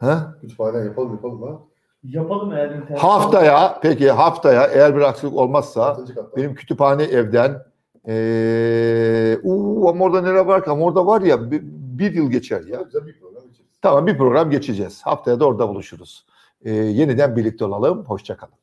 Ha? Kütüphaneden yapalım yapalım ha. Yapalım eğer internet. Haftaya peki haftaya eğer bir aksilik olmazsa benim kütüphane evden eee uu, ama orada neler var ki ama orada var ya bir, bir yıl geçer ya. Güzel bir. Tamam bir program geçeceğiz. Haftaya da orada buluşuruz. Eee, yeniden birlikte olalım. Hoşçakalın.